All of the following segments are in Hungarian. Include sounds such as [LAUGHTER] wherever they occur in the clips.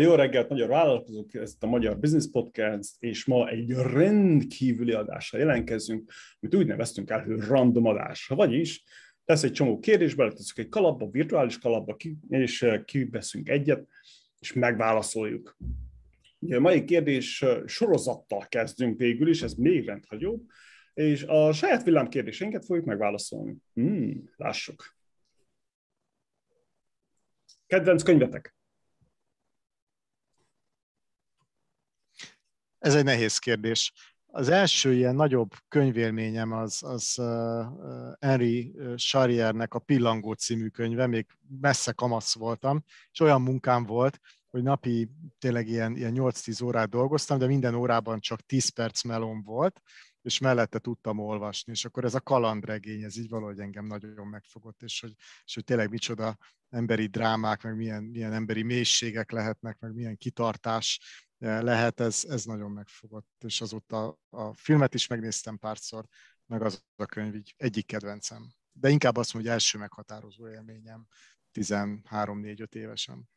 Jó reggelt, magyar vállalkozók, ez a Magyar Business Podcast, és ma egy rendkívüli adással jelentkezünk, amit úgy neveztünk el, hogy random adás. Vagyis lesz egy csomó kérdés, beleteszünk egy kalapba, virtuális kalapba, és eh, kiveszünk egyet, és megválaszoljuk. Ugye a mai kérdés eh, sorozattal kezdünk végül is, ez még rendhagyóbb, és a saját villám kérdéseinket fogjuk megválaszolni. Hmm, lássuk. Kedvenc könyvetek? Ez egy nehéz kérdés. Az első ilyen nagyobb könyvélményem az, az Henry Charriernek a Pillangó című könyve, még messze kamasz voltam, és olyan munkám volt, hogy napi tényleg ilyen, ilyen 8-10 órát dolgoztam, de minden órában csak 10 perc melom volt, és mellette tudtam olvasni, és akkor ez a kalandregény, ez így valahogy engem nagyon megfogott, és hogy, és hogy tényleg micsoda emberi drámák, meg milyen, milyen emberi mélységek lehetnek, meg milyen kitartás lehet, ez, ez nagyon megfogott, és azóta a filmet is megnéztem párszor, meg az a könyv így egyik kedvencem. De inkább azt mondom, hogy első meghatározó élményem 13-4-5 évesen.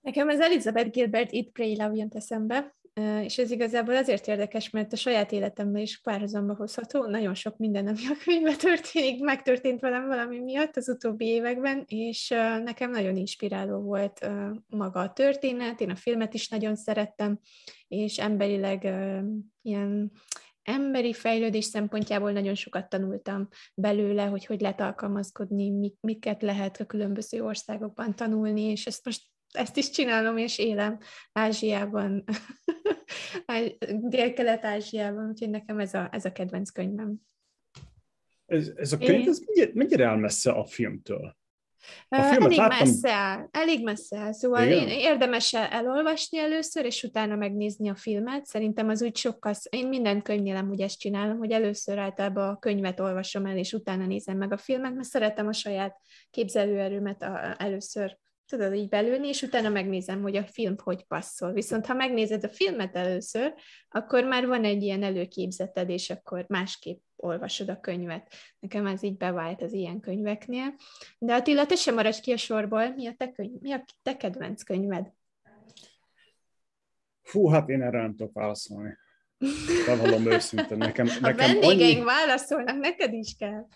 Nekem az Elizabeth Gilbert It Pray Love jön eszembe, és ez igazából azért érdekes, mert a saját életemben is párhuzamba hozható. Nagyon sok minden, ami a könyvben történik, megtörtént velem valami miatt az utóbbi években, és nekem nagyon inspiráló volt maga a történet, én a filmet is nagyon szerettem, és emberileg ilyen emberi fejlődés szempontjából nagyon sokat tanultam belőle, hogy hogy lehet alkalmazkodni, miket lehet a különböző országokban tanulni, és ezt most ezt is csinálom, és élem Ázsiában, [LAUGHS] Dél-Kelet-Ázsiában, úgyhogy nekem ez a, ez a kedvenc könyvem. Ez, ez a könyv, ez mennyire, mennyire áll messze a filmtől? A elég láttam... messze áll, elég messze áll. Szóval én érdemes elolvasni először, és utána megnézni a filmet. Szerintem az úgy sokkal... Én minden könyvnél úgy ezt csinálom, hogy először általában a könyvet olvasom el, és utána nézem meg a filmet, mert szeretem a saját képzelőerőmet a, először tudod, így belülni, és utána megnézem, hogy a film hogy passzol. Viszont ha megnézed a filmet először, akkor már van egy ilyen előképzeted, és akkor másképp olvasod a könyvet. Nekem ez így bevált az ilyen könyveknél. De Attila, te sem maradj ki a sorból. Mi a te, könyv, mi a te kedvenc könyved? Fú, hát én erre nem tudok válaszolni. [LAUGHS] Bevallom őszintén. Nekem, a nekem vendégeink annyi... válaszolnak, neked is kell.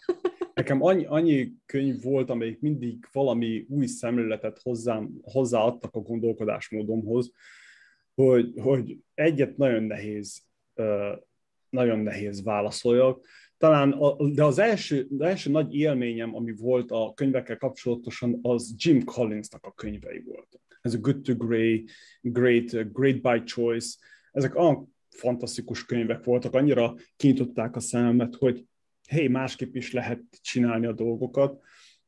Nekem annyi, annyi könyv volt, amelyik mindig valami új szemléletet hozzám, hozzáadtak a gondolkodásmódomhoz, hogy, hogy egyet nagyon nehéz, nagyon nehéz válaszoljak. Talán, a, de az első, az első nagy élményem, ami volt a könyvekkel kapcsolatosan, az Jim Collinsnak a könyvei voltak. Ez a Good to Great, Great, Great by Choice. Ezek olyan fantasztikus könyvek voltak, annyira kinyitották a szememet, hogy hé, másképp is lehet csinálni a dolgokat,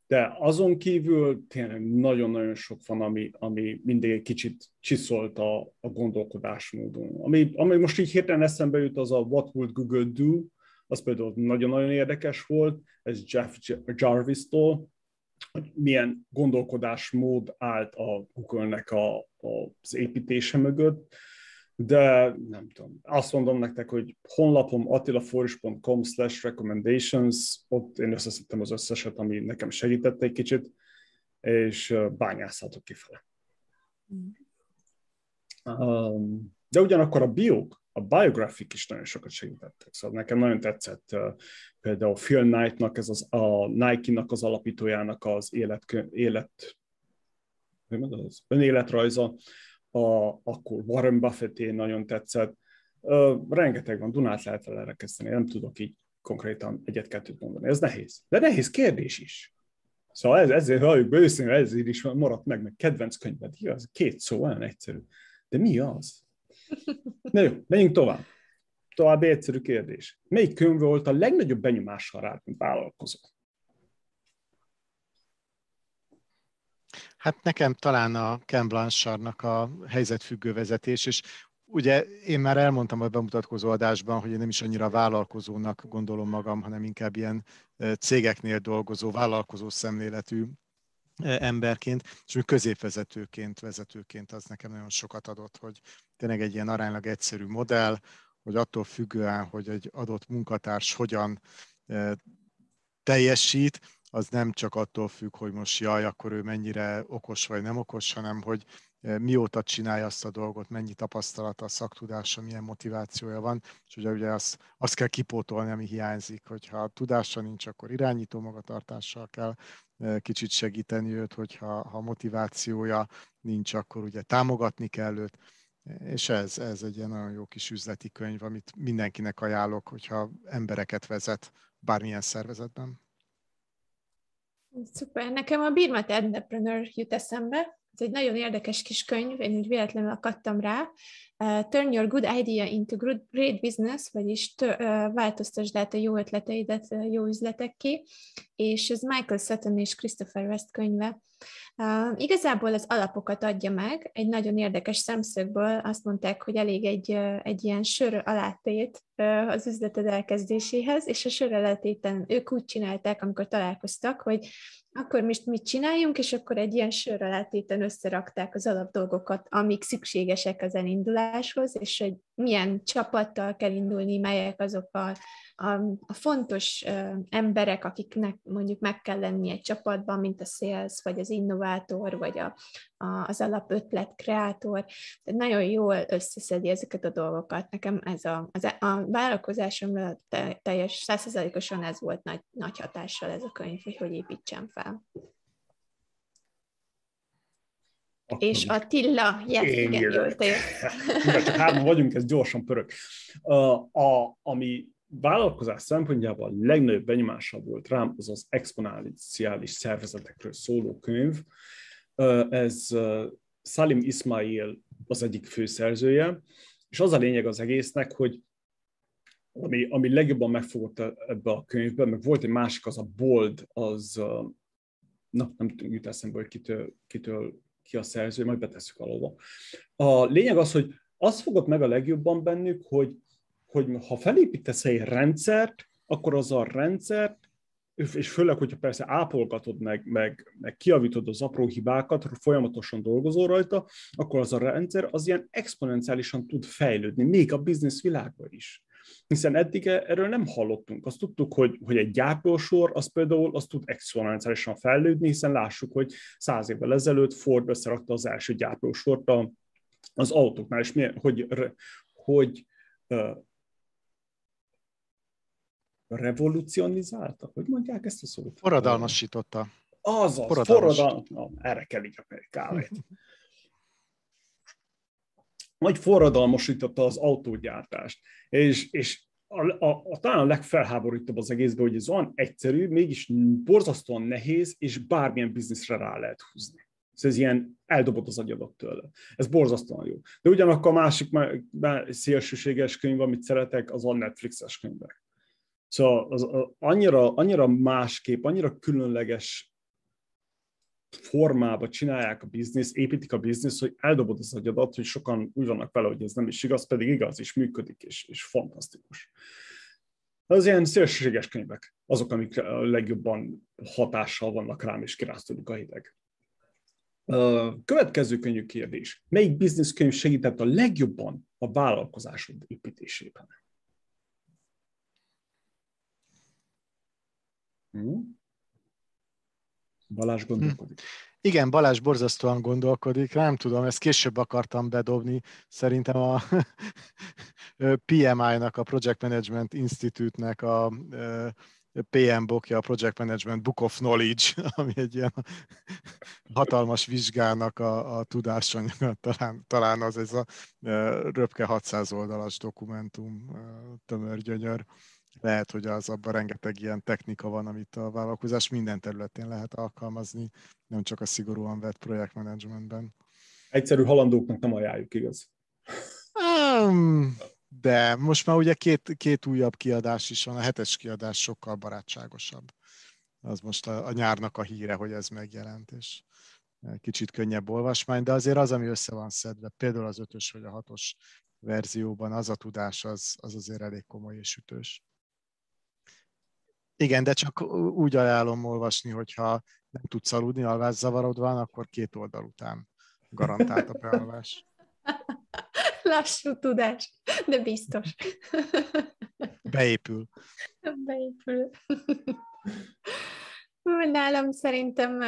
de azon kívül tényleg nagyon-nagyon sok van, ami, ami mindig egy kicsit csiszolt a, a gondolkodásmódon. Ami, ami most így hirtelen eszembe jut, az a What Would Google Do, az például nagyon-nagyon érdekes volt, ez Jeff Jarvis-tól, hogy milyen gondolkodásmód állt a Google-nek a, a, az építése mögött, de nem tudom, azt mondom nektek, hogy honlapom attilaforis.com slash recommendations, ott én összeszedtem az összeset, ami nekem segített egy kicsit, és bányászhatok kifele. Um, de ugyanakkor a biók, a biografik is nagyon sokat segítettek. Szóval nekem nagyon tetszett uh, például Phil Knight-nak, ez az, a Nike-nak az alapítójának az élet, élet az önéletrajza, a, akkor Warren Buffetté nagyon tetszett. Uh, rengeteg van, Dunát lehet vele kezdeni, nem tudok így konkrétan egyet-kettőt mondani. Ez nehéz. De nehéz kérdés is. Szóval ez, ezért halljuk be őszintén, ezért is maradt meg, meg kedvenc könyved. Igaz? Két szó, olyan egyszerű. De mi az? Na jó, menjünk tovább. További egyszerű kérdés. Melyik könyv volt a legnagyobb benyomással rád, mint vállalkozó? Hát nekem talán a Ken Blanchardnak a helyzetfüggő vezetés, és ugye én már elmondtam a bemutatkozó adásban, hogy én nem is annyira vállalkozónak gondolom magam, hanem inkább ilyen cégeknél dolgozó, vállalkozó szemléletű emberként, és középvezetőként, vezetőként az nekem nagyon sokat adott, hogy tényleg egy ilyen aránylag egyszerű modell, hogy attól függően, hogy egy adott munkatárs hogyan teljesít, az nem csak attól függ, hogy most jaj, akkor ő mennyire okos vagy nem okos, hanem hogy mióta csinálja azt a dolgot, mennyi tapasztalata, szaktudása, milyen motivációja van, és ugye, ugye azt, azt kell kipótolni, ami hiányzik, hogyha tudása nincs, akkor irányító magatartással kell kicsit segíteni őt, hogyha ha motivációja nincs, akkor ugye támogatni kell őt, és ez, ez egy ilyen nagyon jó kis üzleti könyv, amit mindenkinek ajánlok, hogyha embereket vezet bármilyen szervezetben. Szuper. Nekem a Birmat Entrepreneur jut eszembe, ez egy nagyon érdekes kis könyv, én úgy véletlenül akadtam rá. Uh, Turn your good idea into great business, vagyis tör, uh, változtasd át a jó ötleteidet uh, jó üzletekké, és ez Michael Sutton és Christopher West könyve. Uh, igazából az alapokat adja meg, egy nagyon érdekes szemszögből azt mondták, hogy elég egy, egy ilyen sör alátét az üzleted elkezdéséhez, és a sör alátéten ők úgy csinálták, amikor találkoztak, hogy akkor most mit csináljunk, és akkor egy ilyen sör alátéten összerakták az alapdolgokat, amik szükségesek az elinduláshoz, és hogy milyen csapattal kell indulni, melyek azok a a, a fontos emberek, akiknek mondjuk meg kell lenni egy csapatban, mint a sales, vagy az innovátor, vagy a, a, az alapötlet kreátor. Tehát nagyon jól összeszedi ezeket a dolgokat. Nekem ez a, az, a vállalkozásomra teljes százszerzalékosan ez volt nagy, nagy hatással ez a könyv, hogy hogy építsem fel. Akkor és Attila, yes, igen, igen jól te [LAUGHS] Csak hárman vagyunk, ez gyorsan pörög. Uh, a, ami vállalkozás szempontjából a legnagyobb benyomása volt rám, az az exponenciális szervezetekről szóló könyv. Ez Salim Ismail az egyik főszerzője, és az a lényeg az egésznek, hogy ami, ami legjobban megfogott ebbe a könyvbe, meg volt egy másik, az a Bold, az, na, nem jut eszembe, hogy kitől, kitől ki a szerző, majd betesszük alóba. A lényeg az, hogy az fogott meg a legjobban bennük, hogy hogy ha felépítesz egy rendszert, akkor az a rendszert, és főleg, hogyha persze ápolgatod meg, meg, meg kiavítod az apró hibákat, folyamatosan dolgozol rajta, akkor az a rendszer az ilyen exponenciálisan tud fejlődni, még a biznisz világban is. Hiszen eddig erről nem hallottunk. Azt tudtuk, hogy, hogy egy gyártósor, az például az tud exponenciálisan fejlődni, hiszen lássuk, hogy száz évvel ezelőtt Ford összerakta az első gyártósort az autóknál, és milyen, hogy, hogy revolucionizálta? Hogy mondják ezt a szót? Forradalmasította. Az az, forradalmas. Na, erre kell így a kávét. Nagy forradalmasította az autógyártást. És, és a, a, a, talán a legfelháborítóbb az egészben, hogy ez olyan egyszerű, mégis borzasztóan nehéz, és bármilyen bizniszre rá lehet húzni. Ez ilyen eldobott az agyadat tőle. Ez borzasztóan jó. De ugyanakkor a másik szélsőséges könyv, amit szeretek, az a Netflixes könyvek. Szóval az, az annyira, annyira másképp, annyira különleges formába csinálják a biznisz, építik a biznisz, hogy eldobod az agyadat, hogy sokan úgy vannak vele, hogy ez nem is igaz, pedig igaz, és működik, és, és fantasztikus. Az ilyen szélsőséges könyvek, azok, amik a legjobban hatással vannak rám, és kiráztódik a hideg. Következő könnyű kérdés. Melyik bizniszkönyv segített a legjobban a vállalkozásod építésében? Balázs gondolkodik. Hm. Igen, Balázs borzasztóan gondolkodik, nem tudom, ezt később akartam bedobni. Szerintem a [LAUGHS] PMI-nak, a Project Management Institute-nek a PM bokja, a Project Management Book of Knowledge, [LAUGHS] ami egy ilyen hatalmas vizsgának a, a tudásanyaga, talán, talán az ez a röpke 600 oldalas dokumentum, tömör gyönyör lehet, hogy az abban rengeteg ilyen technika van, amit a vállalkozás minden területén lehet alkalmazni, nem csak a szigorúan vett projektmenedzsmentben. Egyszerű halandóknak nem ajánljuk, igaz? De most már ugye két, két újabb kiadás is van, a hetes kiadás sokkal barátságosabb. Az most a, a nyárnak a híre, hogy ez megjelent, és kicsit könnyebb olvasmány, de azért az, ami össze van szedve, például az ötös vagy a hatos verzióban, az a tudás, az, az azért elég komoly és ütős. Igen, de csak úgy ajánlom olvasni, hogyha nem tudsz aludni, alvászavarod van, akkor két oldal után garantált a bealvás. [LAUGHS] Lassú tudás, de biztos. [LAUGHS] Beépül. Beépül. nálam szerintem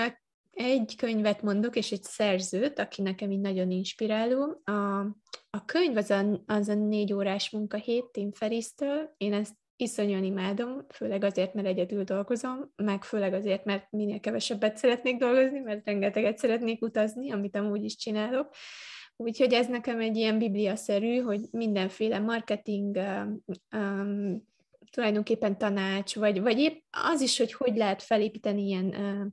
egy könyvet mondok, és egy szerzőt, aki nekem így nagyon inspiráló. A, a könyv az a, az a négy órás munkahét Tim Ferriss-től. Én ezt iszonyan imádom, főleg azért, mert egyedül dolgozom, meg főleg azért, mert minél kevesebbet szeretnék dolgozni, mert rengeteget szeretnék utazni, amit amúgy is csinálok. Úgyhogy ez nekem egy ilyen bibliaszerű, hogy mindenféle marketing, um, tulajdonképpen tanács, vagy, vagy épp az is, hogy hogy lehet felépíteni ilyen uh,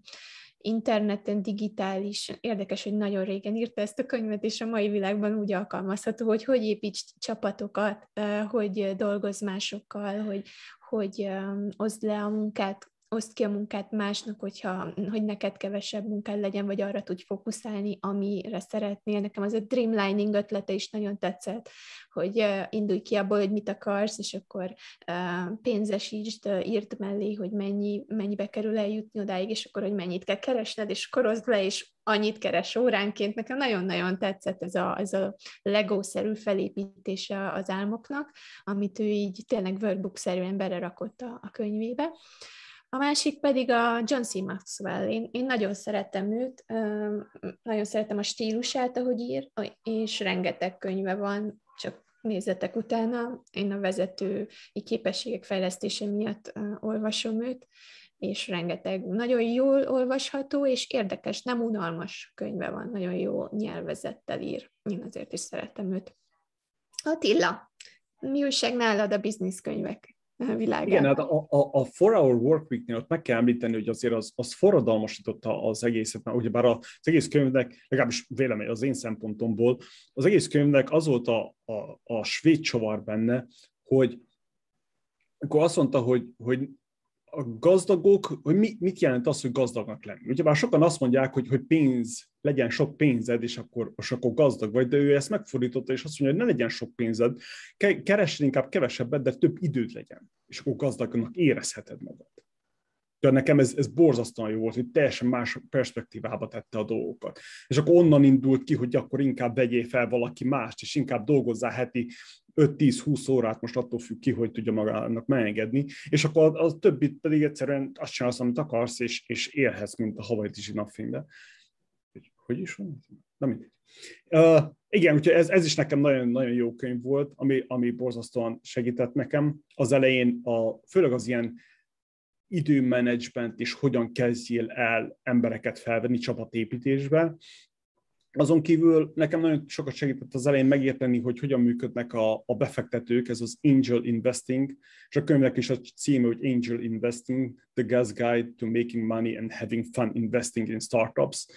interneten, digitális, érdekes, hogy nagyon régen írta ezt a könyvet, és a mai világban úgy alkalmazható, hogy hogy építs csapatokat, hogy dolgozz másokkal, hogy, hogy oszd le a munkát oszd ki a munkát másnak, hogyha, hogy neked kevesebb munkád legyen, vagy arra tudj fókuszálni, amire szeretnél. Nekem az a dreamlining ötlete is nagyon tetszett, hogy indulj ki abból, hogy mit akarsz, és akkor pénzesítsd, írt mellé, hogy mennyi, mennyibe kerül eljutni odáig, és akkor, hogy mennyit kell keresned, és korozd le, és annyit keres óránként. Nekem nagyon-nagyon tetszett ez a, ez a Lego-szerű felépítése az álmoknak, amit ő így tényleg workbook-szerűen belerakott a, a könyvébe. A másik pedig a John C. Maxwell. Én, én nagyon szeretem őt, nagyon szeretem a stílusát, ahogy ír, és rengeteg könyve van, csak nézzetek utána. Én a vezető képességek fejlesztése miatt olvasom őt, és rengeteg nagyon jól olvasható, és érdekes, nem unalmas könyve van, nagyon jó nyelvezettel ír. Én azért is szeretem őt. Attila, mi újság nálad a bizniszkönyvek? Világában. Igen, hát a, a, a Four Hour Work Week-nél ott meg kell említeni, hogy azért az, az forradalmasította az egészet, mert ugyebár az egész könyvnek, legalábbis vélemény az én szempontomból, az egész könyvnek az volt a, a, a svéd csavar benne, hogy akkor azt mondta, hogy, hogy a gazdagok, hogy mi, mit jelent az, hogy gazdagnak lenni. Ugye már sokan azt mondják, hogy, hogy pénz, legyen sok pénzed, és akkor, és akkor gazdag vagy, de ő ezt megfordította, és azt mondja, hogy ne legyen sok pénzed, keresd inkább kevesebbet, de több időd legyen, és akkor gazdagnak érezheted magad. De nekem ez, ez borzasztóan jó volt, hogy teljesen más perspektívába tette a dolgokat. És akkor onnan indult ki, hogy akkor inkább vegyél fel valaki mást, és inkább dolgozzál heti 5-10-20 órát, most attól függ ki, hogy tudja magának megengedni, és akkor a, a többit pedig egyszerűen azt csinálsz, amit akarsz, és, és élhetsz, mint a havai napfénybe. Hogy is van? Na mindegy. Uh, igen, úgyhogy ez, ez is nekem nagyon-nagyon jó könyv volt, ami, ami borzasztóan segített nekem. Az elején, a, főleg az ilyen időmenedzsment és hogyan kezdjél el embereket felvenni csapatépítésbe, azon kívül nekem nagyon sokat segített az elején megérteni, hogy hogyan működnek a, a befektetők, ez az Angel Investing, és a könyvnek is a címe, hogy Angel Investing, The Gas Guide to Making Money and Having Fun Investing in Startups.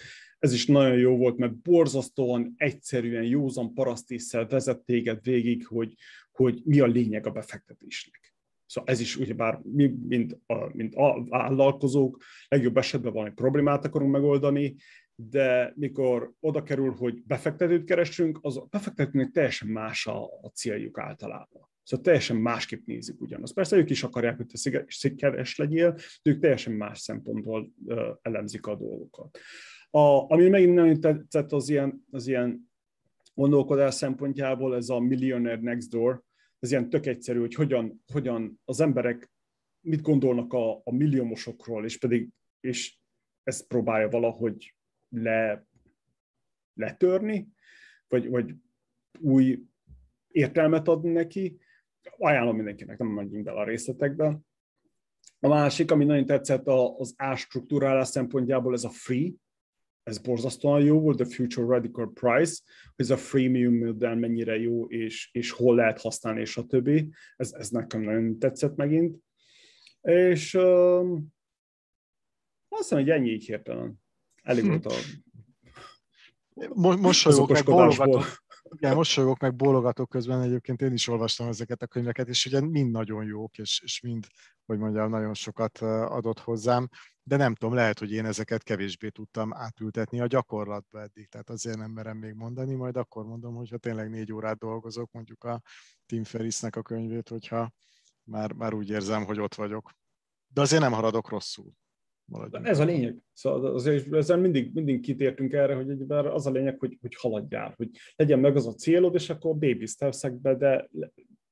Ez is nagyon jó volt, mert borzasztóan egyszerűen, józan parasztésszel vezet végig, hogy, hogy mi a lényeg a befektetésnek. Szóval ez is ugyebár mi, mint, a, mint a vállalkozók, legjobb esetben valami problémát akarunk megoldani, de mikor oda kerül, hogy befektetőt keresünk, az a befektetőnek teljesen más a, a céljuk általában. Szóval teljesen másképp nézik ugyanazt. Persze ők is akarják, hogy te sikeres legyél, de ők teljesen más szempontból uh, elemzik a dolgokat. A, ami megint nagyon tetszett az ilyen, az ilyen gondolkodás szempontjából, ez a Millionaire Next Door, ez ilyen tök egyszerű, hogy hogyan, hogyan az emberek mit gondolnak a, a milliómosokról, és pedig és ezt próbálja valahogy le, letörni, vagy, vagy új értelmet adni neki. Ajánlom mindenkinek, nem menjünk bele a részletekbe. A másik, ami nagyon tetszett az ástruktúrálás szempontjából, ez a free, ez borzasztóan jó volt, a Future Radical Price, ez a freemium modell mennyire jó, és, és hol lehet használni, és a többi. Ez, ez nekem nagyon tetszett megint. És um, azt hiszem, hogy ennyi így hirtelen. Elég hm. volt a mosolyogok meg bólogatok, igen, mosolyogok meg bólogatok közben, egyébként én is olvastam ezeket a könyveket, és ugye mind nagyon jók, és, és mind, hogy mondjam, nagyon sokat adott hozzám, de nem tudom, lehet, hogy én ezeket kevésbé tudtam átültetni a gyakorlatba eddig, tehát azért nem merem még mondani, majd akkor mondom, hogyha tényleg négy órát dolgozok, mondjuk a Tim Ferrisnek a könyvét, hogyha már, már úgy érzem, hogy ott vagyok. De azért nem haradok rosszul maradjunk. Ez a lényeg. Szóval azért ezzel mindig, mindig kitértünk erre, hogy az a lényeg, hogy, hogy haladjál, hogy legyen meg az a célod, és akkor baby steps de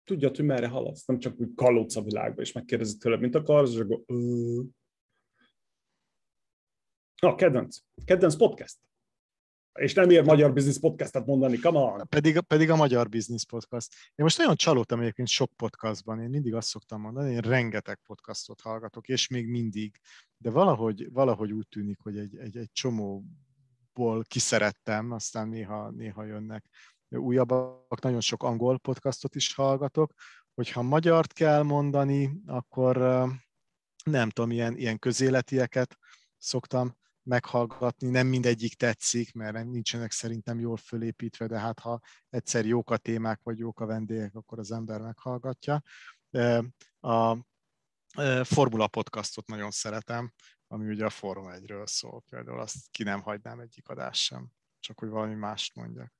tudja, hogy merre haladsz, nem csak úgy kalódsz a világba, és megkérdezed tőle, mint akarsz, és akkor... Na, kedvenc. Kedvenc podcast. És nem ér magyar business podcastet mondani, come on. Pedig, pedig a magyar business podcast. Én most nagyon csalódtam egyébként sok podcastban, én mindig azt szoktam mondani, én rengeteg podcastot hallgatok, és még mindig, de valahogy, valahogy úgy tűnik, hogy egy, egy, egy csomóból kiszerettem, aztán néha, néha jönnek újabbak, nagyon sok angol podcastot is hallgatok, hogyha magyart kell mondani, akkor nem tudom, ilyen, ilyen közéletieket szoktam meghallgatni, nem mindegyik tetszik, mert nincsenek szerintem jól fölépítve, de hát ha egyszer jók a témák, vagy jók a vendégek, akkor az ember meghallgatja. A Formula podcastot nagyon szeretem, ami ugye a Forma 1-ről szól, például azt ki nem hagynám egyik adás sem, csak hogy valami mást mondjak.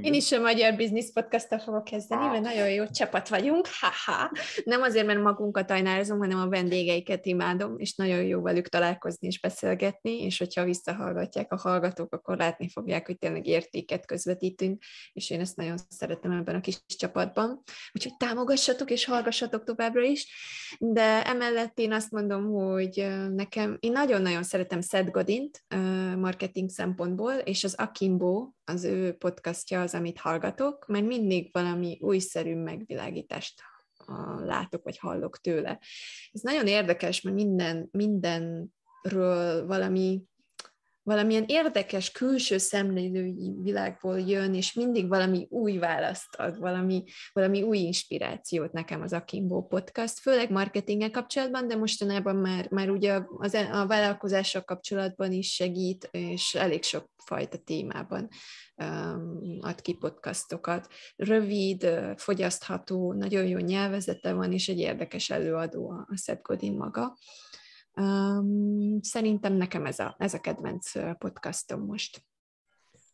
Én is a Magyar Business podcast fogok kezdeni, mert nagyon jó csapat vagyunk, haha. Nem azért, mert magunkat ajnározom, hanem a vendégeiket imádom, és nagyon jó velük találkozni és beszélgetni, és hogyha visszahallgatják a hallgatók, akkor látni fogják, hogy tényleg értéket közvetítünk, és én ezt nagyon szeretem ebben a kis csapatban. Úgyhogy támogassatok és hallgassatok továbbra is, de emellett én azt mondom, hogy nekem, én nagyon-nagyon szeretem Seth Godint marketing szempontból, és az Akimbo, az ő podcastja az, amit hallgatok, mert mindig valami újszerű megvilágítást látok, vagy hallok tőle. Ez nagyon érdekes, mert minden, mindenről valami valamilyen érdekes külső szemlélői világból jön, és mindig valami új választ ad, valami, valami új inspirációt nekem az Akimbo podcast, főleg marketinggel kapcsolatban, de mostanában már, már ugye az, a vállalkozással kapcsolatban is segít, és elég sok fajta témában um, ad ki podcastokat. Rövid, fogyasztható, nagyon jó nyelvezete van, és egy érdekes előadó a Seth Godin maga. Um, szerintem nekem ez a, ez a kedvenc podcastom most.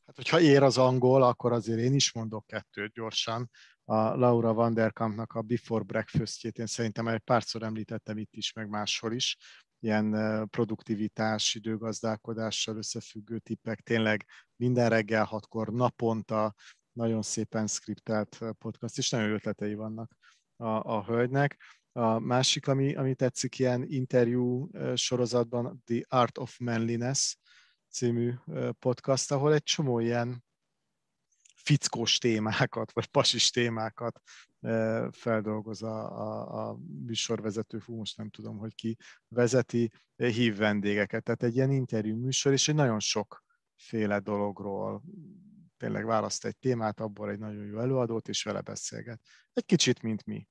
Hát, hogyha ér az angol, akkor azért én is mondok kettőt gyorsan. A Laura Vanderkampnak a Before Breakfast-jét én szerintem egy párszor említettem itt is, meg máshol is. Ilyen produktivitás, időgazdálkodással összefüggő tippek, tényleg minden reggel hatkor, naponta, nagyon szépen skriptelt podcast, és nagyon ötletei vannak a, a hölgynek. A másik, ami, ami tetszik ilyen interjú sorozatban, The Art of Manliness című podcast, ahol egy csomó ilyen fickós témákat, vagy pasis témákat feldolgoz a, a, a műsorvezető, fú, most nem tudom, hogy ki vezeti, hív vendégeket. Tehát egy ilyen interjú műsor, és egy nagyon sokféle dologról tényleg választ egy témát, abból egy nagyon jó előadót, és vele beszélget. Egy kicsit, mint mi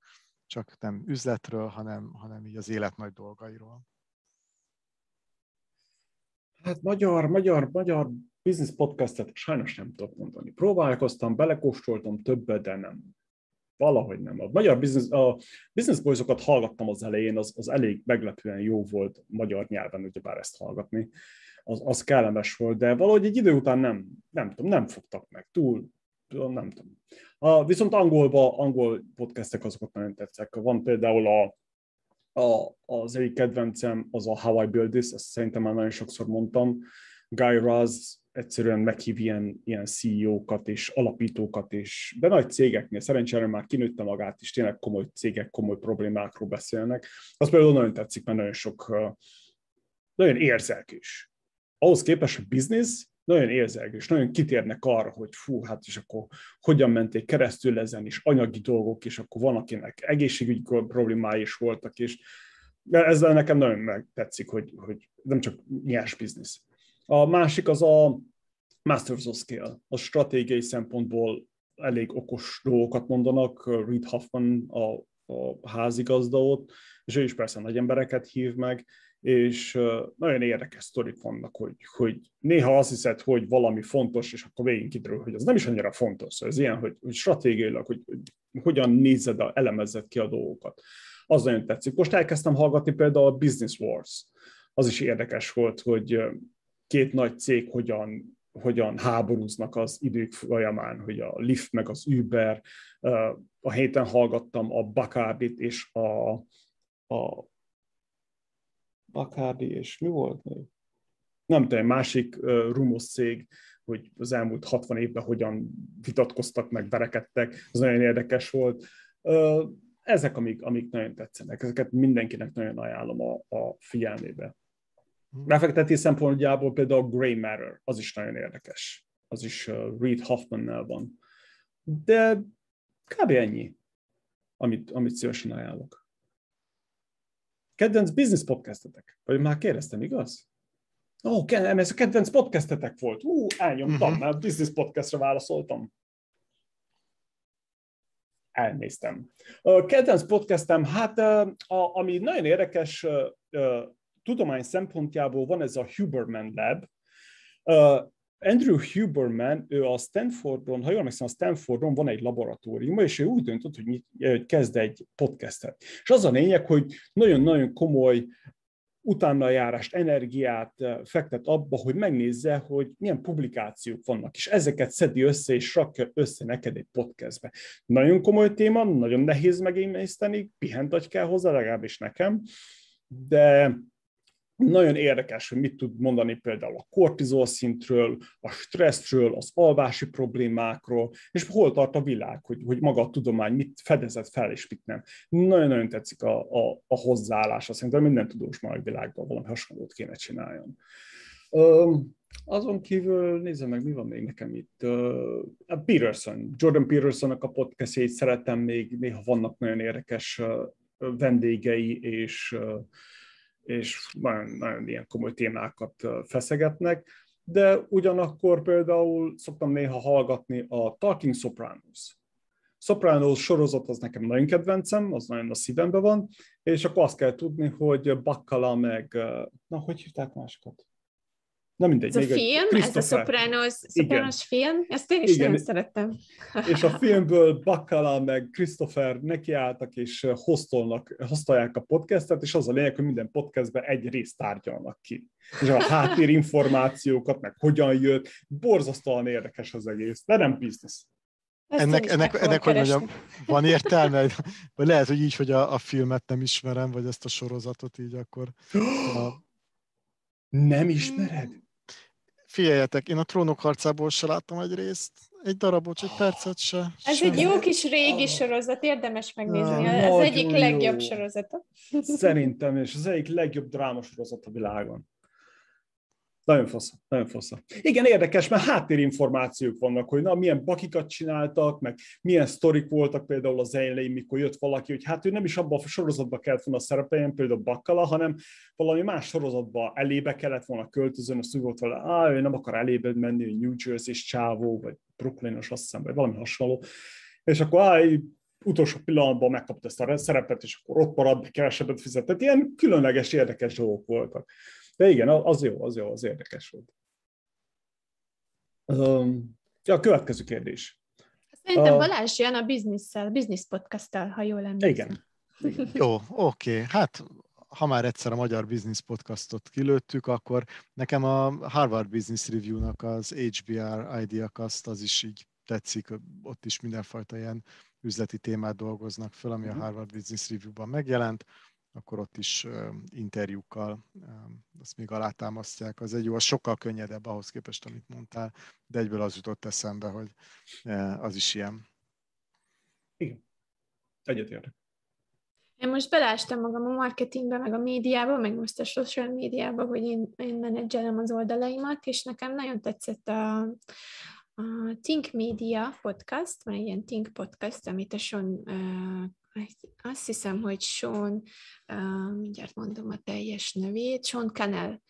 csak nem üzletről, hanem, hanem így az élet nagy dolgairól. Hát magyar, magyar, magyar business podcastet sajnos nem tudok mondani. Próbálkoztam, belekóstoltam többet, de nem. Valahogy nem. A magyar business, a business boys hallgattam az elején, az, az elég meglepően jó volt magyar nyelven, ugyebár ezt hallgatni. Az, az kellemes volt, de valahogy egy idő után nem, nem tudom, nem fogtak meg. Túl, nem tudom. A, viszont angolba, angol podcastek azokat nagyon tetszek. Van például a, a, az egyik kedvencem, az a How I Build This, ezt szerintem már nagyon sokszor mondtam. Guy Raz egyszerűen meghív ilyen, ilyen CEO-kat és alapítókat, és de nagy cégeknél, szerencsére már kinőtte magát, és tényleg komoly cégek, komoly problémákról beszélnek. Az például nagyon tetszik, mert nagyon sok, nagyon érzelkés. Ahhoz képest a business nagyon érzelgős, nagyon kitérnek arra, hogy fú, hát és akkor hogyan menték keresztül ezen, és anyagi dolgok, és akkor van, akinek egészségügyi problémái is voltak, és ezzel nekem nagyon megtetszik, hogy, hogy nem csak nyers biznisz. A másik az a Masters of Scale. A stratégiai szempontból elég okos dolgokat mondanak. Reed Hoffman a, a házigazda ott, és ő is persze nagy embereket hív meg, és nagyon érdekes sztorik vannak, hogy, hogy néha azt hiszed, hogy valami fontos, és akkor végén kiderül, hogy az nem is annyira fontos. Szóval ez ilyen, hogy, hogy stratégiailag, hogy, hogy hogyan nézed, elemezed ki a dolgokat. Az nagyon tetszik. Most elkezdtem hallgatni például a Business Wars. Az is érdekes volt, hogy két nagy cég hogyan, hogyan háborúznak az idők folyamán, hogy a Lyft meg az Uber. A héten hallgattam a Bacardit és a, a Bacardi, és mi volt még? Nem tudom, másik uh, rumos cég, hogy az elmúlt 60 évben hogyan vitatkoztak, meg verekedtek, az nagyon érdekes volt. Uh, ezek, amik, amik nagyon tetszenek, ezeket mindenkinek nagyon ajánlom a, a figyelmébe. Befektetés szempontjából például a Grey Matter, az is nagyon érdekes. Az is uh, Reed Hoffmannel van. De kb. ennyi, amit, amit szívesen ajánlok. Kedvenc business podcastetek? Vagy már kérdeztem, igaz? Ó, oh, ez a kedvenc podcastetek volt. Ú, elnyomtam, uh-huh. mert business podcastra válaszoltam. Elnéztem. A kedvenc podcastem, hát a, ami nagyon érdekes tudomány szempontjából van ez a Huberman Lab. Andrew Huberman, ő a Stanfordon, ha jól emlékszem, a Stanfordon van egy laboratórium, és ő úgy döntött, hogy kezd egy podcastet. És az a lényeg, hogy nagyon-nagyon komoly utána járást, energiát fektet abba, hogy megnézze, hogy milyen publikációk vannak, és ezeket szedi össze, és rakja össze neked egy podcastbe. Nagyon komoly téma, nagyon nehéz megémészteni, pihent agy kell hozzá, legalábbis nekem, de nagyon érdekes, hogy mit tud mondani például a kortizol szintről, a stresszről, az alvási problémákról, és hol tart a világ, hogy, hogy maga a tudomány mit fedezett fel, és mit nem. Nagyon-nagyon tetszik a, a, a hozzáállása. Szerintem minden tudós már a világban valami hasonlót kéne csináljon. Um, azon kívül nézem meg, mi van még nekem itt. A Peterson, Jordan Petersonnak a podcastjait szeretem még, néha vannak nagyon érdekes vendégei, és és nagyon, nagyon ilyen komoly témákat feszegetnek, de ugyanakkor például szoktam néha hallgatni a Talking Sopranos. Sopranos sorozat az nekem nagyon kedvencem, az nagyon a szívemben van, és akkor azt kell tudni, hogy Bakkala meg, na, hogy hívták másikat? Na mindegy. Ez a film, ez a Sopranos, Sopranos film, ezt én is Igen. nagyon szerettem. És a [LAUGHS] filmből Bacala meg Christopher nekiálltak és hoztolnak, hoztolják a podcastet, és az a lényeg, hogy minden podcastben egy részt tárgyalnak ki. És a háttérinformációkat, meg hogyan jött, borzasztóan érdekes az egész, de nem biznisz. ennek, ennek, ennek hogy mondjam, [LAUGHS] van értelme? Vagy lehet, hogy így, hogy a, a filmet nem ismerem, vagy ezt a sorozatot így akkor... A... [GASPS] Nem ismered? Figyeljetek, én a trónok harcából se láttam egy részt, egy darabot, egy percet se. Ez sem. egy jó kis régi sorozat, érdemes megnézni. Ez egyik jó. legjobb sorozata. Szerintem, és az egyik legjobb drámasorozat a világon. Nagyon fasz, nagyon fasz. Igen, érdekes, mert háttérinformációk vannak, hogy na, milyen bakikat csináltak, meg milyen sztorik voltak például az elején, mikor jött valaki, hogy hát ő nem is abban a sorozatban kellett volna szerepeljen, például Bakkala, hanem valami más sorozatban elébe kellett volna költözön, azt úgy volt vele, á, ő nem akar elébe menni, hogy New Jersey-s csávó, vagy Brooklynos, azt hiszem, vagy valami hasonló. És akkor á, utolsó pillanatban megkapta ezt a szerepet, és akkor ott maradt, kevesebbet fizetett. Ilyen különleges, érdekes dolgok voltak. De igen, az jó, az jó, az érdekes volt. Um, ja, a következő kérdés. Szerintem uh, Balázs jön a bizniszsel, biznisz podcasttel, ha jól emlékszem. Igen. igen. Jó, oké. Okay. Hát ha már egyszer a Magyar Business Podcastot kilőttük, akkor nekem a Harvard Business Review-nak az HBR Ideacast az is így tetszik, ott is mindenfajta ilyen üzleti témát dolgoznak föl, ami a mhm. Harvard Business Review-ban megjelent akkor ott is interjúkkal azt még alátámasztják. Az egy jó, az sokkal könnyedebb ahhoz képest, amit mondtál, de egyből az jutott eszembe, hogy az is ilyen. Igen, egyetértek. Én most belástam magam a marketingbe, meg a médiába, meg most a social médiába, hogy én, én menedzselem az oldalaimat, és nekem nagyon tetszett a, a Think Media podcast, mert ilyen Think podcast, amit a Sean, uh, azt hiszem, hogy Sean mindjárt mondom a teljes nevét, Sean Canel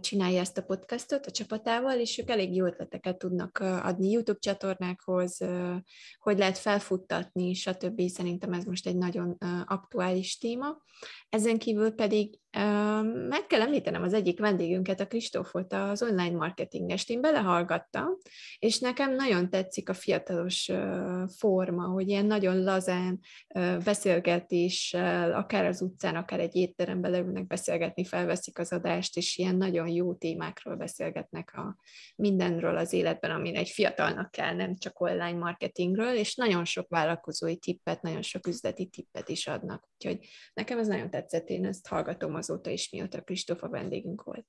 csinálja ezt a podcastot a csapatával, és ők elég jó ötleteket tudnak adni YouTube csatornákhoz, hogy lehet felfuttatni, stb. Szerintem ez most egy nagyon aktuális téma. Ezen kívül pedig meg kell említenem az egyik vendégünket, a Kristófot, az online marketingest. Én belehallgattam, és nekem nagyon tetszik a fiatalos forma, hogy ilyen nagyon lazán beszélgetéssel, akár az utcán, akár egy étterembe leülnek beszélgetni, felveszik az adást, és ilyen nagyon jó témákról beszélgetnek a mindenről az életben, amire egy fiatalnak kell, nem csak online marketingről, és nagyon sok vállalkozói tippet, nagyon sok üzleti tippet is adnak. Úgyhogy nekem ez nagyon tetszett, én ezt hallgatom azóta is, mióta Kristófa vendégünk volt.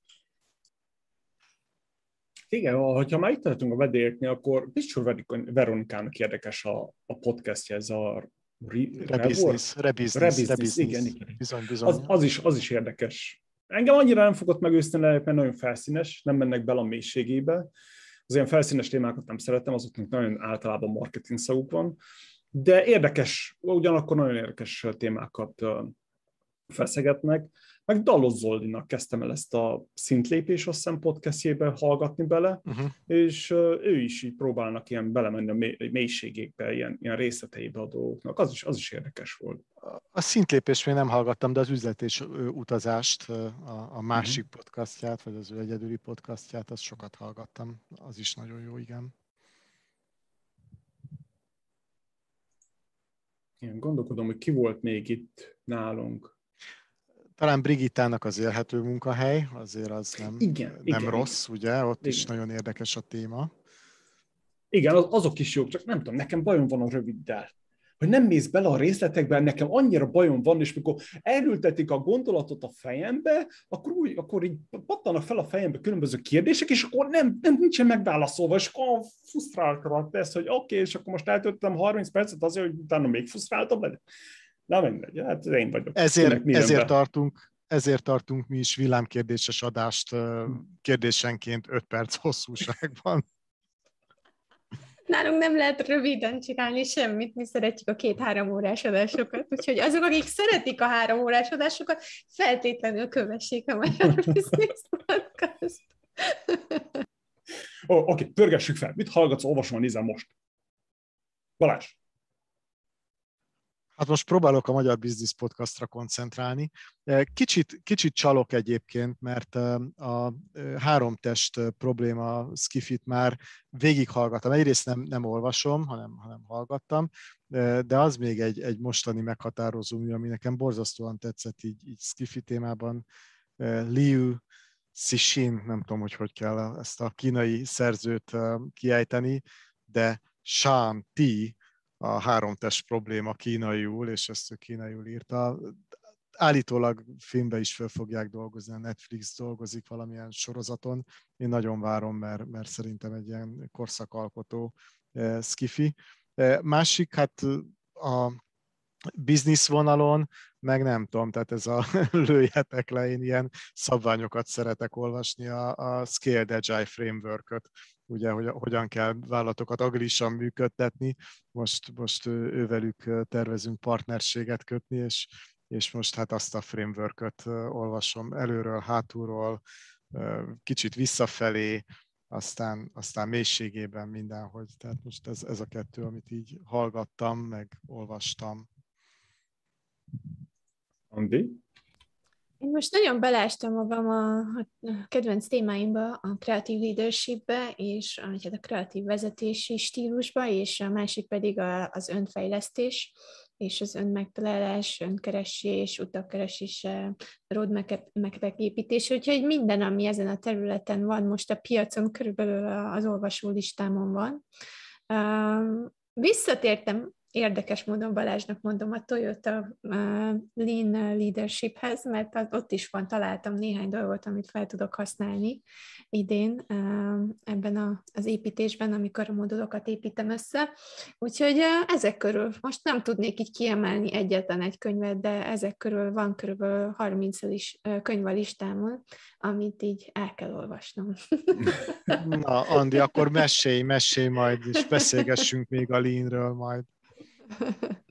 Igen, ha már itt tartunk a vedélyeknél, akkor biztos Veronikának érdekes a, a podcastja, ez a Rebusiness, rebusiness, rebusiness, igen, igen. Bizony, bizony. Az, az, is, az is érdekes engem annyira nem fogott meg őszintén, mert nagyon felszínes, nem mennek bele a mélységébe. Az ilyen felszínes témákat nem szeretem, azoknak nagyon általában marketing szaguk van, de érdekes, ugyanakkor nagyon érdekes témákat feszegetnek. Meg Dalos Zoldinak kezdtem el ezt a szintlépés, azt hiszem podcastjébe hallgatni bele, uh-huh. és ő is így próbálnak ilyen belemenni a mélységékbe, ilyen, ilyen részleteibe a dolgoknak. Az is, az is érdekes volt. A szintlépés még nem hallgattam, de az üzlet és utazást, a, a másik uh-huh. podcastját, vagy az ő egyedüli podcastját, azt sokat hallgattam. Az is nagyon jó, igen. Igen, gondolkodom, hogy ki volt még itt nálunk talán Brigittának az élhető munkahely, azért az nem, igen, nem igen, rossz, igen. ugye? Ott igen. is nagyon érdekes a téma. Igen, azok is jók, csak nem tudom, nekem bajom van a röviddel. Hogy nem mész bele a részletekbe, nekem annyira bajom van, és mikor elültetik a gondolatot a fejembe, akkor, úgy, akkor így pattanak fel a fejembe különböző kérdések, és akkor nem, nem nincsen megválaszolva, és akkor frusztráltanak tesz, hogy oké, okay, és akkor most eltöltöttem 30 percet azért, hogy utána még frusztráltabb legyen. Na mindegy, hát én vagyok. Ezért, ezért tartunk, ezért tartunk mi is villámkérdéses adást kérdésenként 5 perc hosszúságban. [LAUGHS] Nálunk nem lehet röviden csinálni semmit, mi szeretjük a két-három órás adásokat, úgyhogy azok, akik szeretik a három órás adásokat, feltétlenül kövessék a Magyar [LAUGHS] Business Podcast. oh, Oké, okay, pörgessük fel. Mit hallgatsz, olvasom, nézem most? Balázs! Hát most próbálok a Magyar Business Podcastra koncentrálni. Kicsit, kicsit csalok egyébként, mert a három test probléma skifit már végighallgattam. Egyrészt nem, nem olvasom, hanem, hanem hallgattam, de az még egy, egy mostani meghatározó mű, ami nekem borzasztóan tetszett így, így skifi témában. Liu Cixin, nem tudom, hogy hogy kell ezt a kínai szerzőt kiejteni, de Shan Ti, a háromtest probléma kínaiul, és ezt ő kínaiul írta. Állítólag filmbe is föl fogják dolgozni, a Netflix dolgozik valamilyen sorozaton. Én nagyon várom, mert, mert szerintem egy ilyen korszakalkotó eh, skifi. Eh, másik, hát a biznisz vonalon, meg nem tudom, tehát ez a [LAUGHS] lőjetek le, én ilyen szabványokat szeretek olvasni, a, a Scaled Agile Framework-öt, ugye, hogy hogyan kell vállalatokat agilisan működtetni. Most, most ővelük tervezünk partnerséget kötni, és, és most hát azt a framework olvasom előről, hátulról, kicsit visszafelé, aztán, aztán mélységében mindenhogy. Tehát most ez, ez a kettő, amit így hallgattam, meg olvastam. Andi? Én most nagyon belástam magam a, a kedvenc témáimba, a kreatív leadershipbe, és a, hát a kreatív vezetési stílusba, és a másik pedig a, az önfejlesztés, és az önmegtalálás, önkeresés, utakkeresés, roadmap építés, úgyhogy minden, ami ezen a területen van most a piacon, körülbelül az olvasó listámon van. Visszatértem érdekes módon Balázsnak mondom a Toyota Lean Leadershiphez, mert ott is van, találtam néhány dolgot, amit fel tudok használni idén ebben az építésben, amikor a modulokat építem össze. Úgyhogy ezek körül, most nem tudnék így kiemelni egyetlen egy könyvet, de ezek körül van körülbelül 30 is, könyv a listámon, amit így el kell olvasnom. [LAUGHS] Na, Andi, akkor mesélj, mesélj majd, és beszélgessünk még a Leanről majd. [LAUGHS]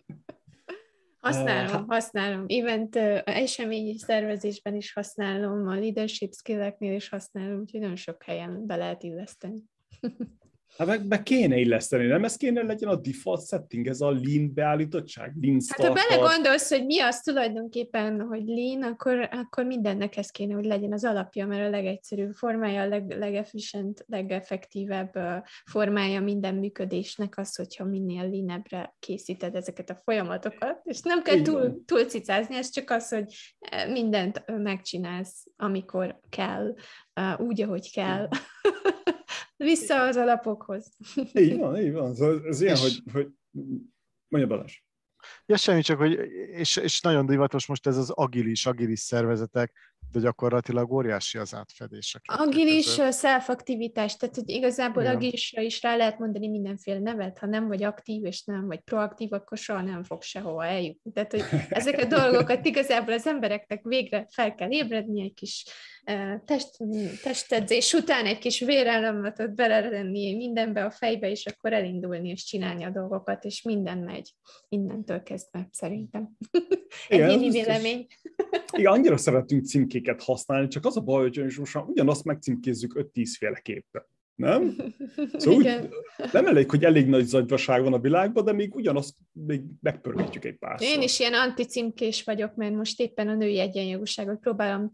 Használom, használom. Event eseményi szervezésben is használom, a leadership skilleknél is használom, úgyhogy nagyon sok helyen be lehet illeszteni. [LAUGHS] Hát meg, meg kéne illeszteni, nem? Ez kéne legyen a default setting, ez a lean beállítottság, lean Hát ha belegondolsz, hogy mi az tulajdonképpen, hogy lean, akkor, akkor mindennek ez kéne, hogy legyen az alapja, mert a legegyszerűbb formája, a leg, legefficient, legeffektívebb formája minden működésnek az, hogyha minél leanebbre készíted ezeket a folyamatokat, és nem kell túl, túl cicázni, ez csak az, hogy mindent megcsinálsz, amikor kell, úgy, ahogy kell. [LAUGHS] Vissza az alapokhoz. Így van, így van. Szóval ez ilyen, hogy, hogy mondja Balázs. Ja, semmi, csak hogy, és, és nagyon divatos most ez az agilis, agilis szervezetek, de gyakorlatilag óriási az átfedés. Agilis self-aktivitás, tehát hogy igazából Igen. agilisra is rá lehet mondani mindenféle nevet, ha nem vagy aktív és nem vagy proaktív, akkor soha nem fog sehova eljutni. Tehát, hogy [LAUGHS] ezek a dolgokat igazából az embereknek végre fel kell ébredni, egy kis test, testedzés után egy kis vérellemetet belerenni mindenbe a fejbe, és akkor elindulni és csinálni a dolgokat, és minden megy innentől kezdve, szerintem. [LAUGHS] Egyéni vélemény. Igen, annyira szeretünk címkéket használni, csak az a baj, hogy most ugyanazt megcímkézzük 5-10 féleképpen nem? [LAUGHS] Szóval úgy, nem elég, hogy elég nagy zagyvaság van a világban, de még ugyanazt még megpörgetjük egy pár. Én is ilyen anticímkés vagyok, mert most éppen a női egyenjogúságot próbálom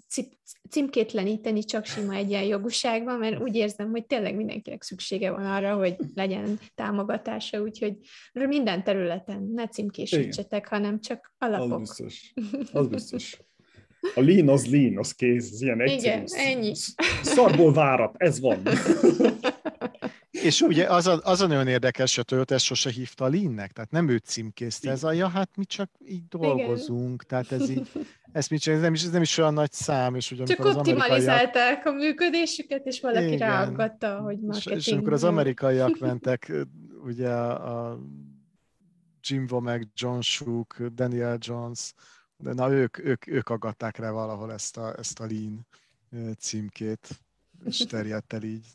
címkétleníteni csak sima egyenjogúságban, mert úgy érzem, hogy tényleg mindenkinek szüksége van arra, hogy legyen támogatása, úgyhogy minden területen ne címkésítsetek, hanem csak alapok. Az biztos. Az biztos. A lean az lean, az kész, ez ilyen egyszerű. Igen, ennyi. Szarból várat, ez van. [LAUGHS] És ugye az a, az a nagyon érdekes, hogy a Toyota ezt sose hívta a lean-nek, tehát nem őt címkézte, ez a, ja, hát mi csak így dolgozunk, Igen. tehát ez így, ez, mi csak, ez, nem is, ez nem is olyan nagy szám. És ugye, csak optimalizálták a működésüket, és valaki Igen. ráaggatta, hogy marketing. És, és amikor az amerikaiak [LAUGHS] mentek, ugye a, a Jim Womack, John Shook, Daniel Jones, de na ők, ők, ők aggatták rá valahol ezt a, ezt a lean címkét, és terjedt el így.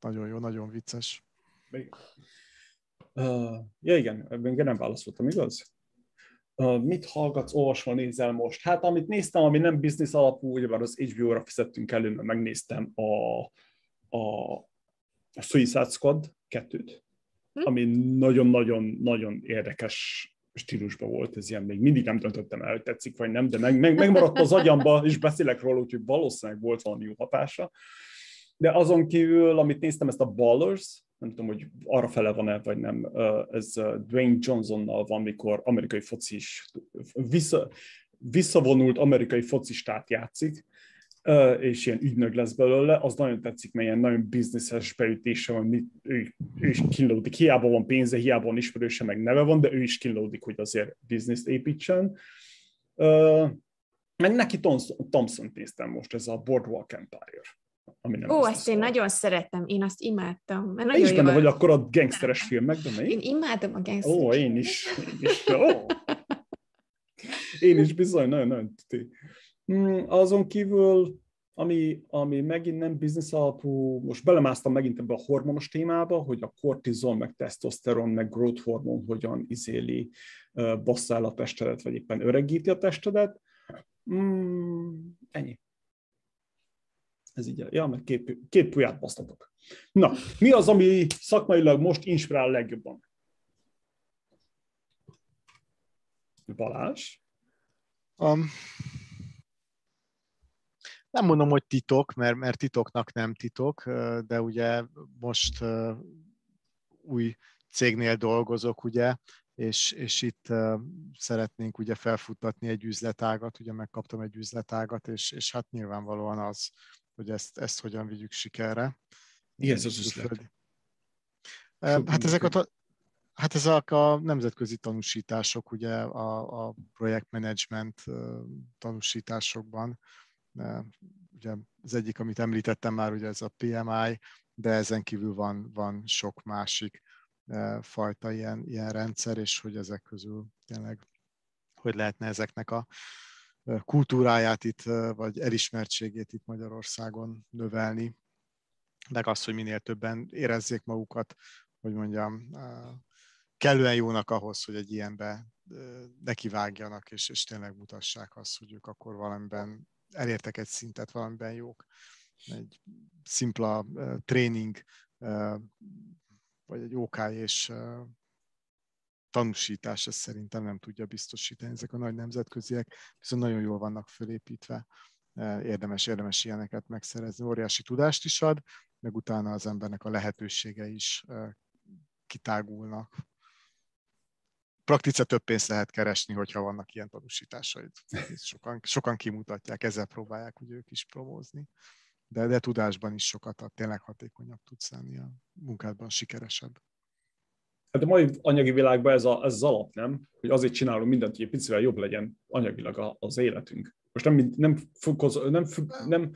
Nagyon jó, nagyon vicces. Uh, ja igen, ebben nem válaszoltam, igaz? Uh, mit hallgatsz, olvasva, nézel most? Hát amit néztem, ami nem biznisz alapú, ugyebár az HBO-ra fizettünk elő, mert megnéztem a, a, a Suicide Squad 2-t, hm? ami nagyon-nagyon-nagyon érdekes stílusban volt ez ilyen, még mindig nem döntöttem el, hogy tetszik vagy nem, de meg, meg, megmaradt az agyamba, és beszélek róla, úgyhogy valószínűleg volt valami jó hatása. De azon kívül, amit néztem, ezt a Ballers, nem tudom, hogy arra fele van-e, vagy nem, ez Dwayne Johnsonnal van, mikor amerikai focis, vissza, visszavonult amerikai focistát játszik, és ilyen ügynök lesz belőle, az nagyon tetszik, mert ilyen nagyon bizniszes beütése van, mit, ő, ő is kínlódik, hiába van pénze, hiába van ismerőse, meg neve van, de ő is kínlódik, hogy azért bizniszt építsen. Meg neki Thompson néztem most, ez a Boardwalk Empire. Ami nem Ó, ezt én nagyon szeretem, én azt imádtam. Mert nagyon én is benne vagy akkor a gangsteres filmekben, mi? Én imádom a gangsteres Ó, én is. Én is, ó. én is bizony, nagyon-nagyon azon kívül, ami, ami megint nem biznisz alapú, most belemásztam megint ebbe a hormonos témába, hogy a kortizol, meg tesztoszteron, meg growth hormon hogyan izéli, basszál a testedet, vagy éppen öregíti a testedet. Mm, ennyi. Ez így, ja, meg két, két puját basztatok. Na, mi az, ami szakmailag most inspirál legjobban? Balázs? Um, nem mondom, hogy titok, mert, mert titoknak nem titok, de ugye most új cégnél dolgozok, ugye, és, és itt szeretnénk ugye felfuttatni egy üzletágat, ugye megkaptam egy üzletágat, és, és hát nyilvánvalóan az, hogy ezt, ezt hogyan vigyük sikerre. Mi ez az üzlet? Hát ezek a, Hát ezek a nemzetközi tanúsítások, ugye a, a projektmenedzsment tanúsításokban, ugye az egyik, amit említettem már, ugye ez a PMI, de ezen kívül van, van sok másik fajta ilyen, ilyen rendszer, és hogy ezek közül tényleg hogy lehetne ezeknek a kultúráját itt, vagy elismertségét itt Magyarországon növelni, meg az, hogy minél többen érezzék magukat, hogy mondjam, kellően jónak ahhoz, hogy egy ilyenbe nekivágjanak, és, és tényleg mutassák azt, hogy ők akkor valamiben elértek egy szintet, valamiben jók. Egy szimpla uh, tréning, uh, vagy egy OK és uh, tanúsítás, ezt szerintem nem tudja biztosítani. Ezek a nagy nemzetköziek viszont nagyon jól vannak fölépítve. Érdemes, érdemes ilyeneket megszerezni. Óriási tudást is ad, meg utána az embernek a lehetősége is kitágulnak praktice több pénzt lehet keresni, hogyha vannak ilyen tanúsításaid. Sokan, sokan kimutatják, ezzel próbálják hogy ők is promózni. De, de tudásban is sokat ad, tényleg hatékonyabb tudsz lenni a munkádban, sikeresebb. Hát a mai anyagi világban ez, a, ez az alap, nem? Hogy azért csinálunk mindent, hogy egy picivel jobb legyen anyagilag az életünk. Most nem, nem, nem, nem, nem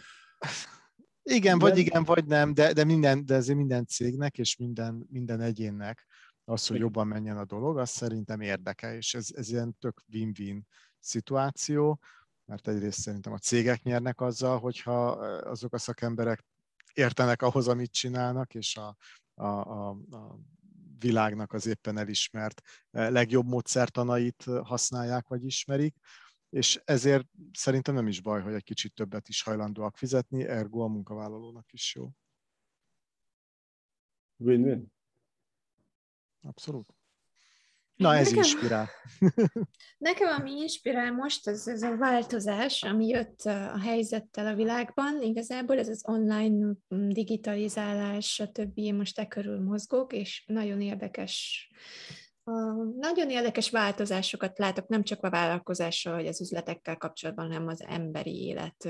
igen, vagy igen, vagy nem, de, de, minden, de ezért minden cégnek és minden, minden egyénnek az, hogy jobban menjen a dolog, az szerintem érdeke, és ez, ez ilyen tök win-win szituáció, mert egyrészt szerintem a cégek nyernek azzal, hogyha azok a szakemberek értenek ahhoz, amit csinálnak, és a, a, a, a világnak az éppen elismert legjobb módszertanait használják vagy ismerik, és ezért szerintem nem is baj, hogy egy kicsit többet is hajlandóak fizetni, ergo a munkavállalónak is jó. Win-win. Abszolút. Na, ez nekem, inspirál. [LAUGHS] nekem, ami inspirál most, az ez a változás, ami jött a helyzettel a világban. Igazából ez az online digitalizálás, stb. Én most e körül mozgok, és nagyon érdekes nagyon érdekes változásokat látok, nem csak a vállalkozással, vagy az üzletekkel kapcsolatban, hanem az emberi élet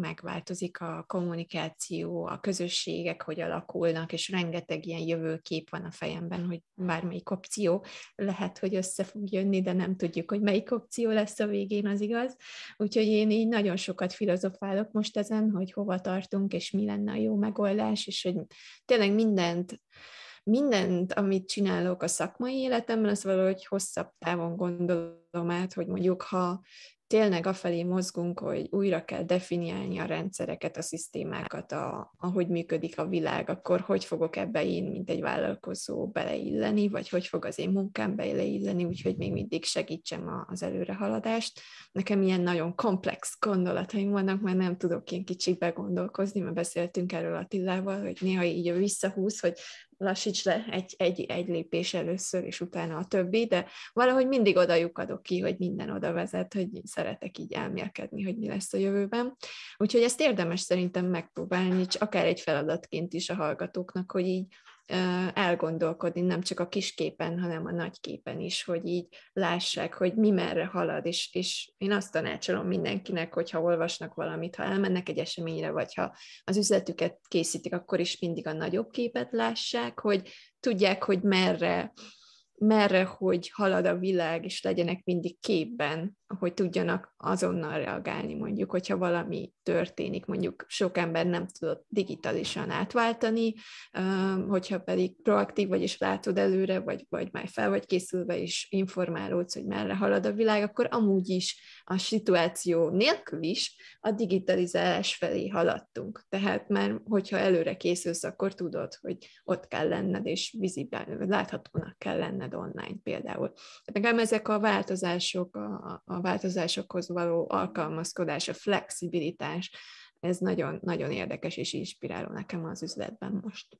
megváltozik, a kommunikáció, a közösségek, hogy alakulnak, és rengeteg ilyen jövőkép van a fejemben, hogy bármelyik opció lehet, hogy össze fog jönni, de nem tudjuk, hogy melyik opció lesz a végén, az igaz. Úgyhogy én így nagyon sokat filozofálok most ezen, hogy hova tartunk, és mi lenne a jó megoldás, és hogy tényleg mindent mindent, amit csinálok a szakmai életemben, azt valahogy hosszabb távon gondolom át, hogy mondjuk, ha tényleg afelé mozgunk, hogy újra kell definiálni a rendszereket, a szisztémákat, a, ahogy működik a világ, akkor hogy fogok ebbe én, mint egy vállalkozó beleilleni, vagy hogy fog az én munkám beleilleni, úgyhogy még mindig segítsem az előrehaladást. Nekem ilyen nagyon komplex gondolataim vannak, mert nem tudok ilyen kicsit begondolkozni, mert beszéltünk erről Attilával, hogy néha így visszahúz, hogy lassíts le egy, egy, egy lépés először, és utána a többi, de valahogy mindig oda lyukadok ki, hogy minden oda vezet, hogy szeretek így elmélkedni, hogy mi lesz a jövőben. Úgyhogy ezt érdemes szerintem megpróbálni, akár egy feladatként is a hallgatóknak, hogy így elgondolkodni nem csak a kis képen, hanem a nagy képen is, hogy így lássák, hogy mi merre halad, és, és én azt tanácsolom mindenkinek, hogyha olvasnak valamit, ha elmennek egy eseményre, vagy ha az üzletüket készítik, akkor is mindig a nagyobb képet lássák, hogy tudják, hogy merre, merre, hogy halad a világ, és legyenek mindig képben, hogy tudjanak azonnal reagálni, mondjuk, hogyha valami történik, mondjuk sok ember nem tudott digitálisan átváltani, hogyha pedig proaktív vagy, és látod előre, vagy, vagy már fel vagy készülve, és informálódsz, hogy merre halad a világ, akkor amúgy is a szituáció nélkül is a digitalizálás felé haladtunk. Tehát már, hogyha előre készülsz, akkor tudod, hogy ott kell lenned, és vizibál, láthatónak kell lenned online például. Nekem ezek a változások, a, a változásokhoz való alkalmazkodás, a flexibilitás, ez nagyon, nagyon érdekes és inspiráló nekem az üzletben most.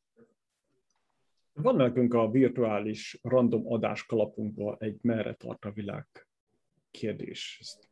Van nekünk a virtuális random adás kalapunkban egy merre tart a világ kérdés. Ezt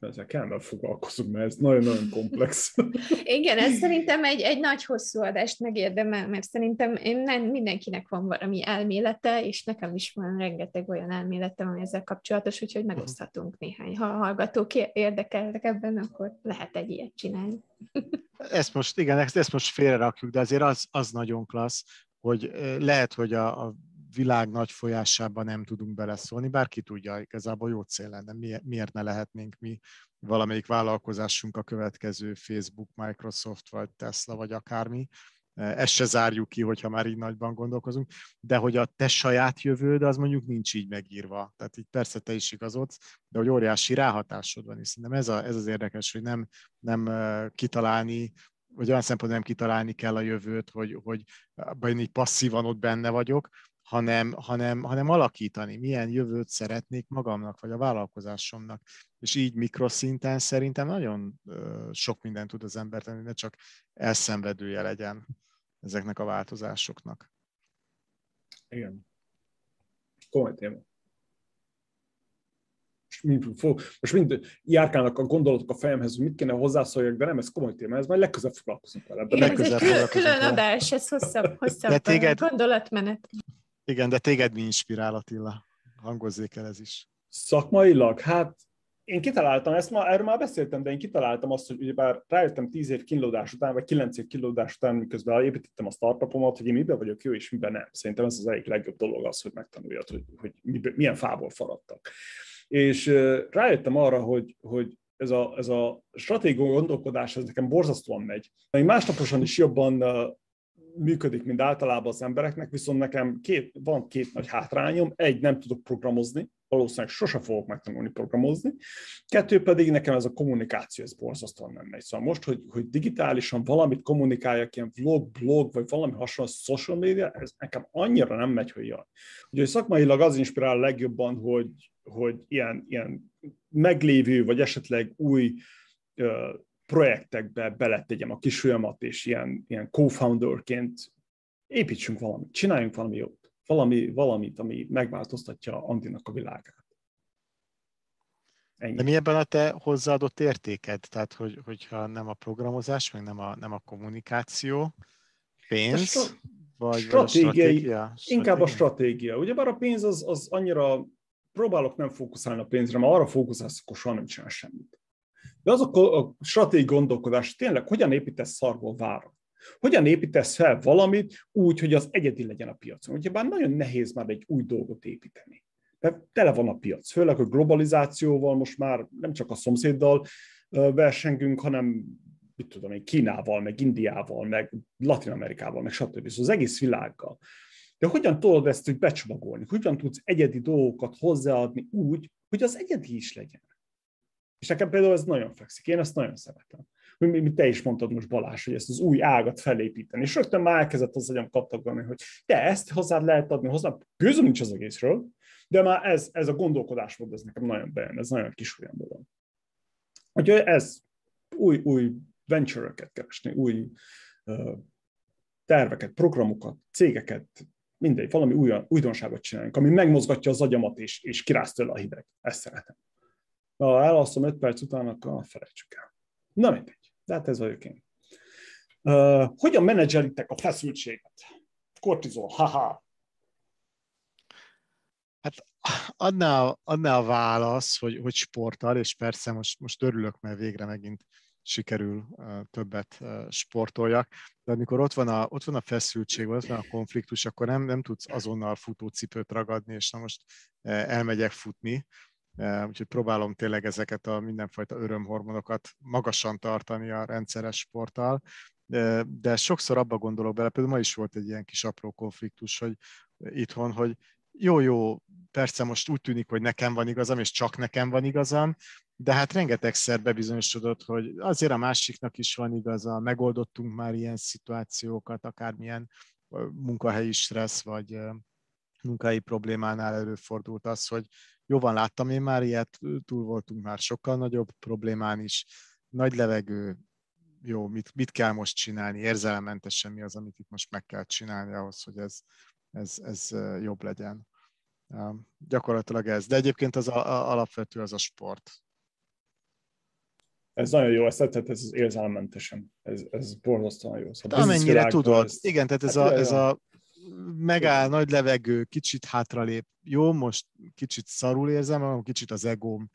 ezzel kellene foglalkozunk, mert ez nagyon-nagyon komplex. [LAUGHS] Igen, ez szerintem egy, egy nagy hosszú adást megérdemel, mert szerintem én nem, mindenkinek van valami elmélete, és nekem is van rengeteg olyan elmélete, ami ezzel kapcsolatos, úgyhogy megoszthatunk néhány. Ha a hallgatók érdekelnek ebben, akkor lehet egy ilyet csinálni. [LAUGHS] Ezt most, igen, ezt, ezt most félre rakjuk, de azért az, az nagyon klassz, hogy lehet, hogy a, a világ nagy folyásában nem tudunk beleszólni, bárki tudja, igazából jó cél lenne, miért ne lehetnénk mi valamelyik vállalkozásunk a következő Facebook, Microsoft, vagy Tesla, vagy akármi, ezt se zárjuk ki, hogyha már így nagyban gondolkozunk, de hogy a te saját jövőd, az mondjuk nincs így megírva. Tehát így persze te is igazodsz, de hogy óriási ráhatásod van, és szerintem ez, a, ez az érdekes, hogy nem, nem kitalálni, vagy olyan szempontból nem kitalálni kell a jövőt, hogy, hogy én így passzívan ott benne vagyok, hanem, hanem, hanem alakítani, milyen jövőt szeretnék magamnak, vagy a vállalkozásomnak. És így mikroszinten szerintem nagyon sok mindent tud az ember tenni, ne csak elszenvedője legyen ezeknek a változásoknak. Igen. Komoly téma. Most mind, fog, most mind járkálnak a gondolatok a fejemhez, hogy mit kéne hozzászóljak, de nem, ez komoly téma, ez majd legközelebb foglalkozunk vele. Igen, ez egy külön, külön adás, ez hosszabb, hosszabb téged, gondolatmenet. Igen, de téged mi inspirál, Attila? Hangozzék el ez is. Szakmailag? Hát én kitaláltam ezt, ma, erről már beszéltem, de én kitaláltam azt, hogy bár rájöttem 10 év kínlódás után, vagy 9 év kínlódás után, miközben építettem a startupomat, hogy én miben vagyok jó, és miben nem. Szerintem ez az egyik legjobb dolog az, hogy megtanuljad, hogy, hogy milyen fából faradtak. És rájöttem arra, hogy, hogy ez a, ez a stratégiai gondolkodás, ez nekem borzasztóan megy. Még másnaposan is jobban működik, mint általában az embereknek, viszont nekem két, van két nagy hátrányom. Egy, nem tudok programozni, valószínűleg sose fogok megtanulni programozni. Kettő pedig nekem ez a kommunikáció, ez borzasztóan nem megy. Szóval most, hogy, hogy digitálisan valamit kommunikáljak, ilyen vlog, blog, vagy valami hasonló social media, ez nekem annyira nem megy, hogy jaj. Úgyhogy szakmailag az inspirál legjobban, hogy, hogy ilyen, ilyen meglévő, vagy esetleg új projektekbe beletegyem a kis és ilyen, ilyen co-founderként építsünk valamit, csináljunk valami jót valami, valamit, ami megváltoztatja Andinak a világát. Ennyi. De mi ebben a te hozzáadott értéked? Tehát, hogy, hogyha nem a programozás, meg nem a, nem a kommunikáció, pénz, sta- vagy, stratégiai, vagy a stratégia? Inkább a stratégia. Ugyebár a pénz az, az annyira, próbálok nem fókuszálni a pénzre, mert arra fókuszálsz, akkor soha nem csinál semmit. De az a, stratégiai gondolkodás, tényleg hogyan építesz szarból várat? Hogyan építesz fel valamit úgy, hogy az egyedi legyen a piacon? Ugye bár nagyon nehéz már egy új dolgot építeni. De tele van a piac, főleg a globalizációval most már nem csak a szomszéddal versengünk, hanem mit tudom én, Kínával, meg Indiával, meg Latin Amerikával, meg stb. Szóval az egész világgal. De hogyan tudod ezt úgy becsomagolni? Hogyan tudsz egyedi dolgokat hozzáadni úgy, hogy az egyedi is legyen? És nekem például ez nagyon fekszik, én ezt nagyon szeretem mint te is mondtad most Balázs, hogy ezt az új ágat felépíteni. És rögtön már elkezdett az agyam kaptagolni, hogy te ezt hozzád lehet adni, hozzá, gőzöm nincs az egészről, de már ez, ez a gondolkodásmód, ez nekem nagyon bejön, ez nagyon kis olyan dolog. Úgyhogy ez új, új venture-öket keresni, új uh, terveket, programokat, cégeket, mindegy, valami új, újdonságot csináljunk, ami megmozgatja az agyamat és, és kiráz tőle a hideg. Ezt szeretem. Ha elalszom 5 perc után, akkor felejtsük el. Na mindegy. De hát ez vagyok én. Uh, hogyan menedzselitek a feszültséget? Kortizol, haha. Hát adná, adná a válasz, hogy, hogy sporttal, és persze most, most örülök, mert végre megint sikerül uh, többet uh, sportoljak, de amikor ott van a, ott van a feszültség, ott van a konfliktus, akkor nem, nem tudsz azonnal futócipőt ragadni, és na most elmegyek futni, úgyhogy próbálom tényleg ezeket a mindenfajta örömhormonokat magasan tartani a rendszeres sporttal, de, sokszor abba gondolok bele, például ma is volt egy ilyen kis apró konfliktus, hogy itthon, hogy jó-jó, persze most úgy tűnik, hogy nekem van igazam, és csak nekem van igazam, de hát rengetegszer bebizonyosodott, hogy azért a másiknak is van igaza, megoldottunk már ilyen szituációkat, akármilyen munkahelyi stressz, vagy munkai problémánál előfordult az, hogy jó van, láttam én már ilyet, túl voltunk már sokkal nagyobb problémán is, nagy levegő, jó, mit, mit kell most csinálni, érzelemmentesen mi az, amit itt most meg kell csinálni ahhoz, hogy ez, ez, ez jobb legyen. Gyakorlatilag ez. De egyébként az a, a, alapvető az a sport. Ez nagyon jó, ezt tetszett, ez az érzelemmentesen. Ez, ez borzasztóan jó. Szóval amennyire tudod. Ez... Igen, tehát ez, hát, a, ez a megáll, nagy levegő, kicsit hátralép. Jó, most kicsit szarul érzem, kicsit az egóm,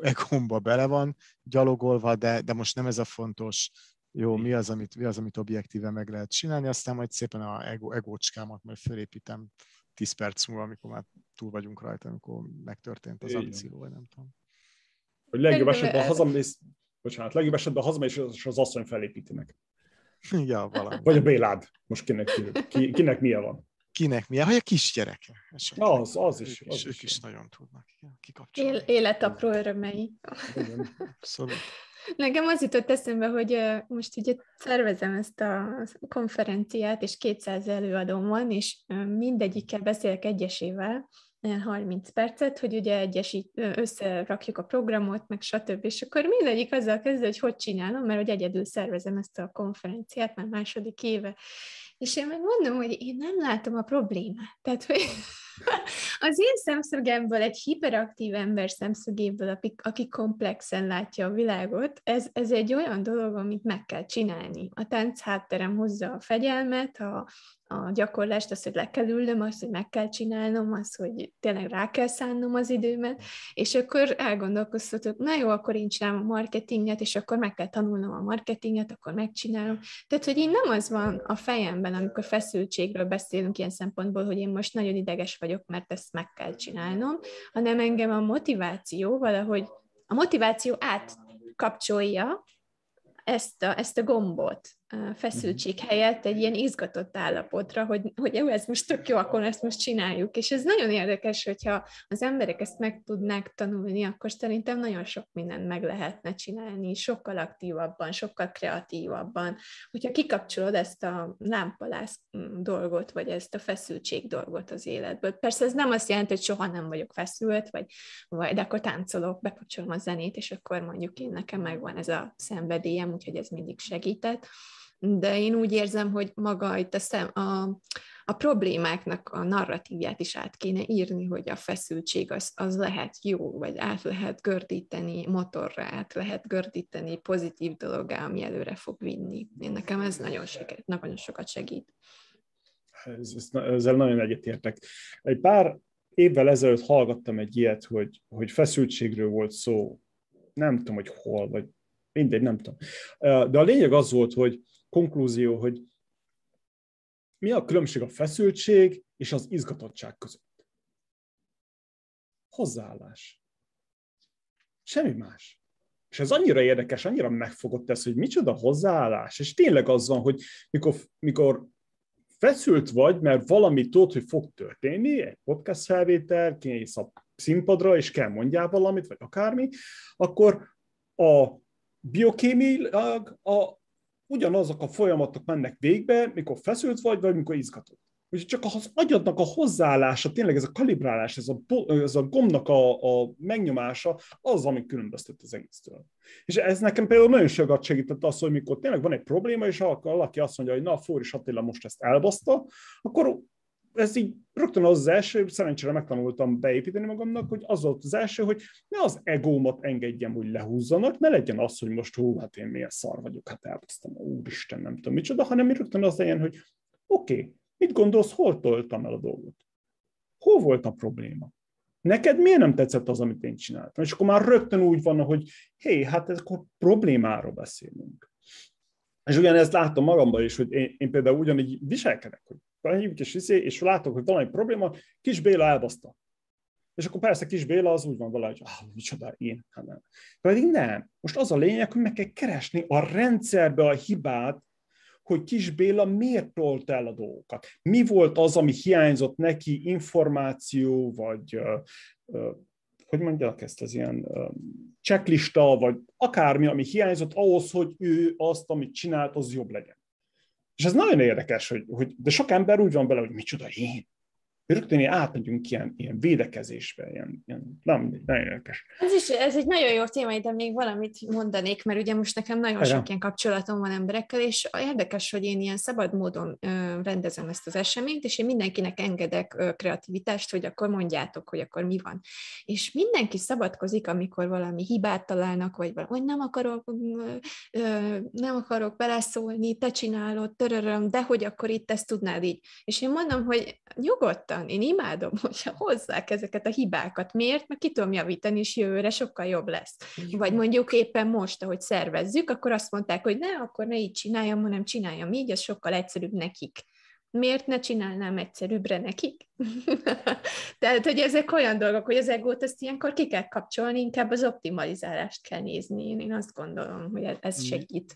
egómba bele van gyalogolva, de, de most nem ez a fontos. Jó, mi az, amit, mi az, amit objektíven meg lehet csinálni, aztán majd szépen a ego, egócskámat majd felépítem 10 perc múlva, amikor már túl vagyunk rajta, amikor megtörtént az akció, vagy nem tudom. Hogy legjobb esetben hazamész, bocsánat, legjobb esetben hazamész, és az asszony felépíti meg. [LAUGHS] Ja, valami. Vagy a Bélád. Most kinek, ki, kinek milyen van? Kinek milyen? Vagy a kisgyereke. Az, az is. Ők, az is, ők is nagyon tudnak kikapcsolni. Él, életapró örömei. [LAUGHS] Abszolút. Nekem az jutott eszembe, hogy most ugye szervezem ezt a konferenciát, és 200 előadóm van, és mindegyikkel beszélek egyesével, 30 percet, hogy ugye egyesít, összerakjuk a programot, meg stb. És akkor mindegyik azzal kezdő, hogy hogy csinálom, mert hogy egyedül szervezem ezt a konferenciát már második éve. És én meg mondom, hogy én nem látom a problémát. Tehát, hogy [LAUGHS] az én szemszögemből, egy hiperaktív ember szemszögéből, aki komplexen látja a világot, ez, ez egy olyan dolog, amit meg kell csinálni. A tánc hátterem hozza a fegyelmet, a, a gyakorlást, az, hogy le kell ülnöm, az, hogy meg kell csinálnom, az, hogy tényleg rá kell szánnom az időmet, és akkor elgondolkoztatok, na jó, akkor én csinálom a marketinget, és akkor meg kell tanulnom a marketinget, akkor megcsinálom. Tehát, hogy én nem az van a fejemben, amikor feszültségről beszélünk ilyen szempontból, hogy én most nagyon ideges vagyok, mert ezt meg kell csinálnom, hanem engem a motiváció valahogy, a motiváció átkapcsolja ezt a, ezt a gombot, feszültség helyett egy ilyen izgatott állapotra, hogy, hogy jó, ez most tök jó, akkor ezt most csináljuk. És ez nagyon érdekes, hogyha az emberek ezt meg tudnák tanulni, akkor szerintem nagyon sok mindent meg lehetne csinálni, sokkal aktívabban, sokkal kreatívabban. Hogyha kikapcsolod ezt a lámpalász mm, dolgot, vagy ezt a feszültség dolgot az életből. Persze ez nem azt jelenti, hogy soha nem vagyok feszült, vagy, vagy de akkor táncolok, bekapcsolom a zenét, és akkor mondjuk én nekem megvan ez a szenvedélyem, úgyhogy ez mindig segített de én úgy érzem, hogy maga itt a, szem, a, a problémáknak a narratívját is át kéne írni, hogy a feszültség az, az lehet jó, vagy át lehet gördíteni motorra, át lehet gördíteni pozitív dologgá, ami előre fog vinni. Én nekem ez nagyon, segít, nagyon sokat segít. Ez, ez, ezzel nagyon egyetértek. Egy pár évvel ezelőtt hallgattam egy ilyet, hogy, hogy feszültségről volt szó, nem tudom, hogy hol, vagy mindegy, nem tudom. De a lényeg az volt, hogy konklúzió, hogy mi a különbség a feszültség és az izgatottság között? Hozzáállás. Semmi más. És ez annyira érdekes, annyira megfogott ez, hogy micsoda hozzáállás. És tényleg az van, hogy mikor, mikor feszült vagy, mert valami tudod, hogy fog történni, egy podcast felvétel, kész a színpadra, és kell mondjál valamit, vagy akármi, akkor a biokémiailag a ugyanazok a folyamatok mennek végbe, mikor feszült vagy, vagy mikor izgatott. Úgyhogy csak az agyadnak a hozzáállása, tényleg ez a kalibrálás, ez a, ez a gomnak a, a megnyomása, az, ami különböztet az egésztől. És ez nekem például nagyon sokat segített az, hogy mikor tényleg van egy probléma, és valaki azt mondja, hogy na, Fóris Attila most ezt elbaszta, akkor ez így rögtön az, első, szerencsére megtanultam beépíteni magamnak, hogy az volt az első, hogy ne az egómat engedjem, hogy lehúzzanak, ne legyen az, hogy most hú, hát én milyen szar vagyok, hát elbasztam, úristen, nem tudom micsoda, hanem rögtön az legyen, hogy oké, okay, mit gondolsz, hol toltam el a dolgot? Hol volt a probléma? Neked miért nem tetszett az, amit én csináltam? És akkor már rögtön úgy van, hogy hé, hát akkor problémáról beszélünk. És ugyanezt látom magamban is, hogy én, én például ugyanígy viselkedek, hogy hívjuk és viszi, és látok, hogy valami probléma, kis Béla elbaszta. És akkor persze kis Béla az úgy van vele, hogy ah, micsoda, én, hát nem. Pedig nem. Most az a lényeg, hogy meg kell keresni a rendszerbe a hibát, hogy kis Béla miért tolt el a dolgokat. Mi volt az, ami hiányzott neki, információ, vagy hogy mondják ezt, az ilyen uh, checklista, vagy akármi, ami hiányzott ahhoz, hogy ő azt, amit csinált, az jobb legyen. És ez nagyon érdekes, hogy, hogy de sok ember úgy van bele, hogy micsoda én, rögtön ilyen átmegyünk ilyen, ilyen védekezésbe, ilyen, ilyen nem, nagyon érdekes. Ez, is, ez egy nagyon jó téma, de még valamit mondanék, mert ugye most nekem nagyon Helyen. sok ilyen kapcsolatom van emberekkel, és érdekes, hogy én ilyen szabad módon rendezem ezt az eseményt, és én mindenkinek engedek kreativitást, hogy akkor mondjátok, hogy akkor mi van. És mindenki szabadkozik, amikor valami hibát találnak, vagy valami, hogy nem akarok, nem akarok beleszólni, te csinálod, töröröm, de hogy akkor itt ezt tudnád így. És én mondom, hogy nyugodtan, nyugodtan. Én imádom, [LAUGHS] hogyha hozzák ezeket a hibákat. Miért? Mert ki tudom javítani, és jövőre sokkal jobb lesz. Vagy mondjuk éppen most, ahogy szervezzük, akkor azt mondták, hogy ne, akkor ne így csináljam, hanem csináljam így, az sokkal egyszerűbb nekik. Miért ne csinálnám egyszerűbbre nekik? [LAUGHS] Tehát, hogy ezek olyan dolgok, hogy az egót ezt ilyenkor ki kell kapcsolni, inkább az optimalizálást kell nézni. Én azt gondolom, hogy ez segít.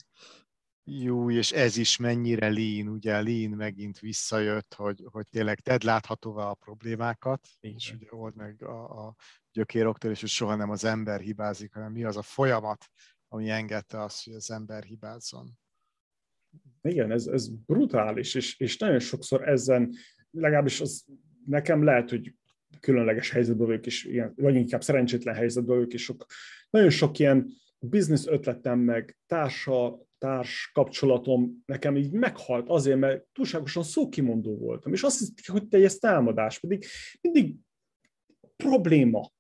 Jó, és ez is mennyire lean, ugye lean megint visszajött, hogy, hogy tényleg tedd láthatóvá a problémákat, Igen. és ugye old meg a, a gyökéroktól, és hogy soha nem az ember hibázik, hanem mi az a folyamat, ami engedte azt, hogy az ember hibázzon. Igen, ez, ez brutális, és, és nagyon sokszor ezen, legalábbis az nekem lehet, hogy különleges helyzetben vagyok, és ilyen, vagy inkább szerencsétlen helyzetben vagyok, és sok, nagyon sok ilyen biznisz ötletem, meg társa, társ kapcsolatom nekem így meghalt azért, mert túlságosan szókimondó voltam, és azt hiszem, hogy teljes támadás, pedig mindig probléma.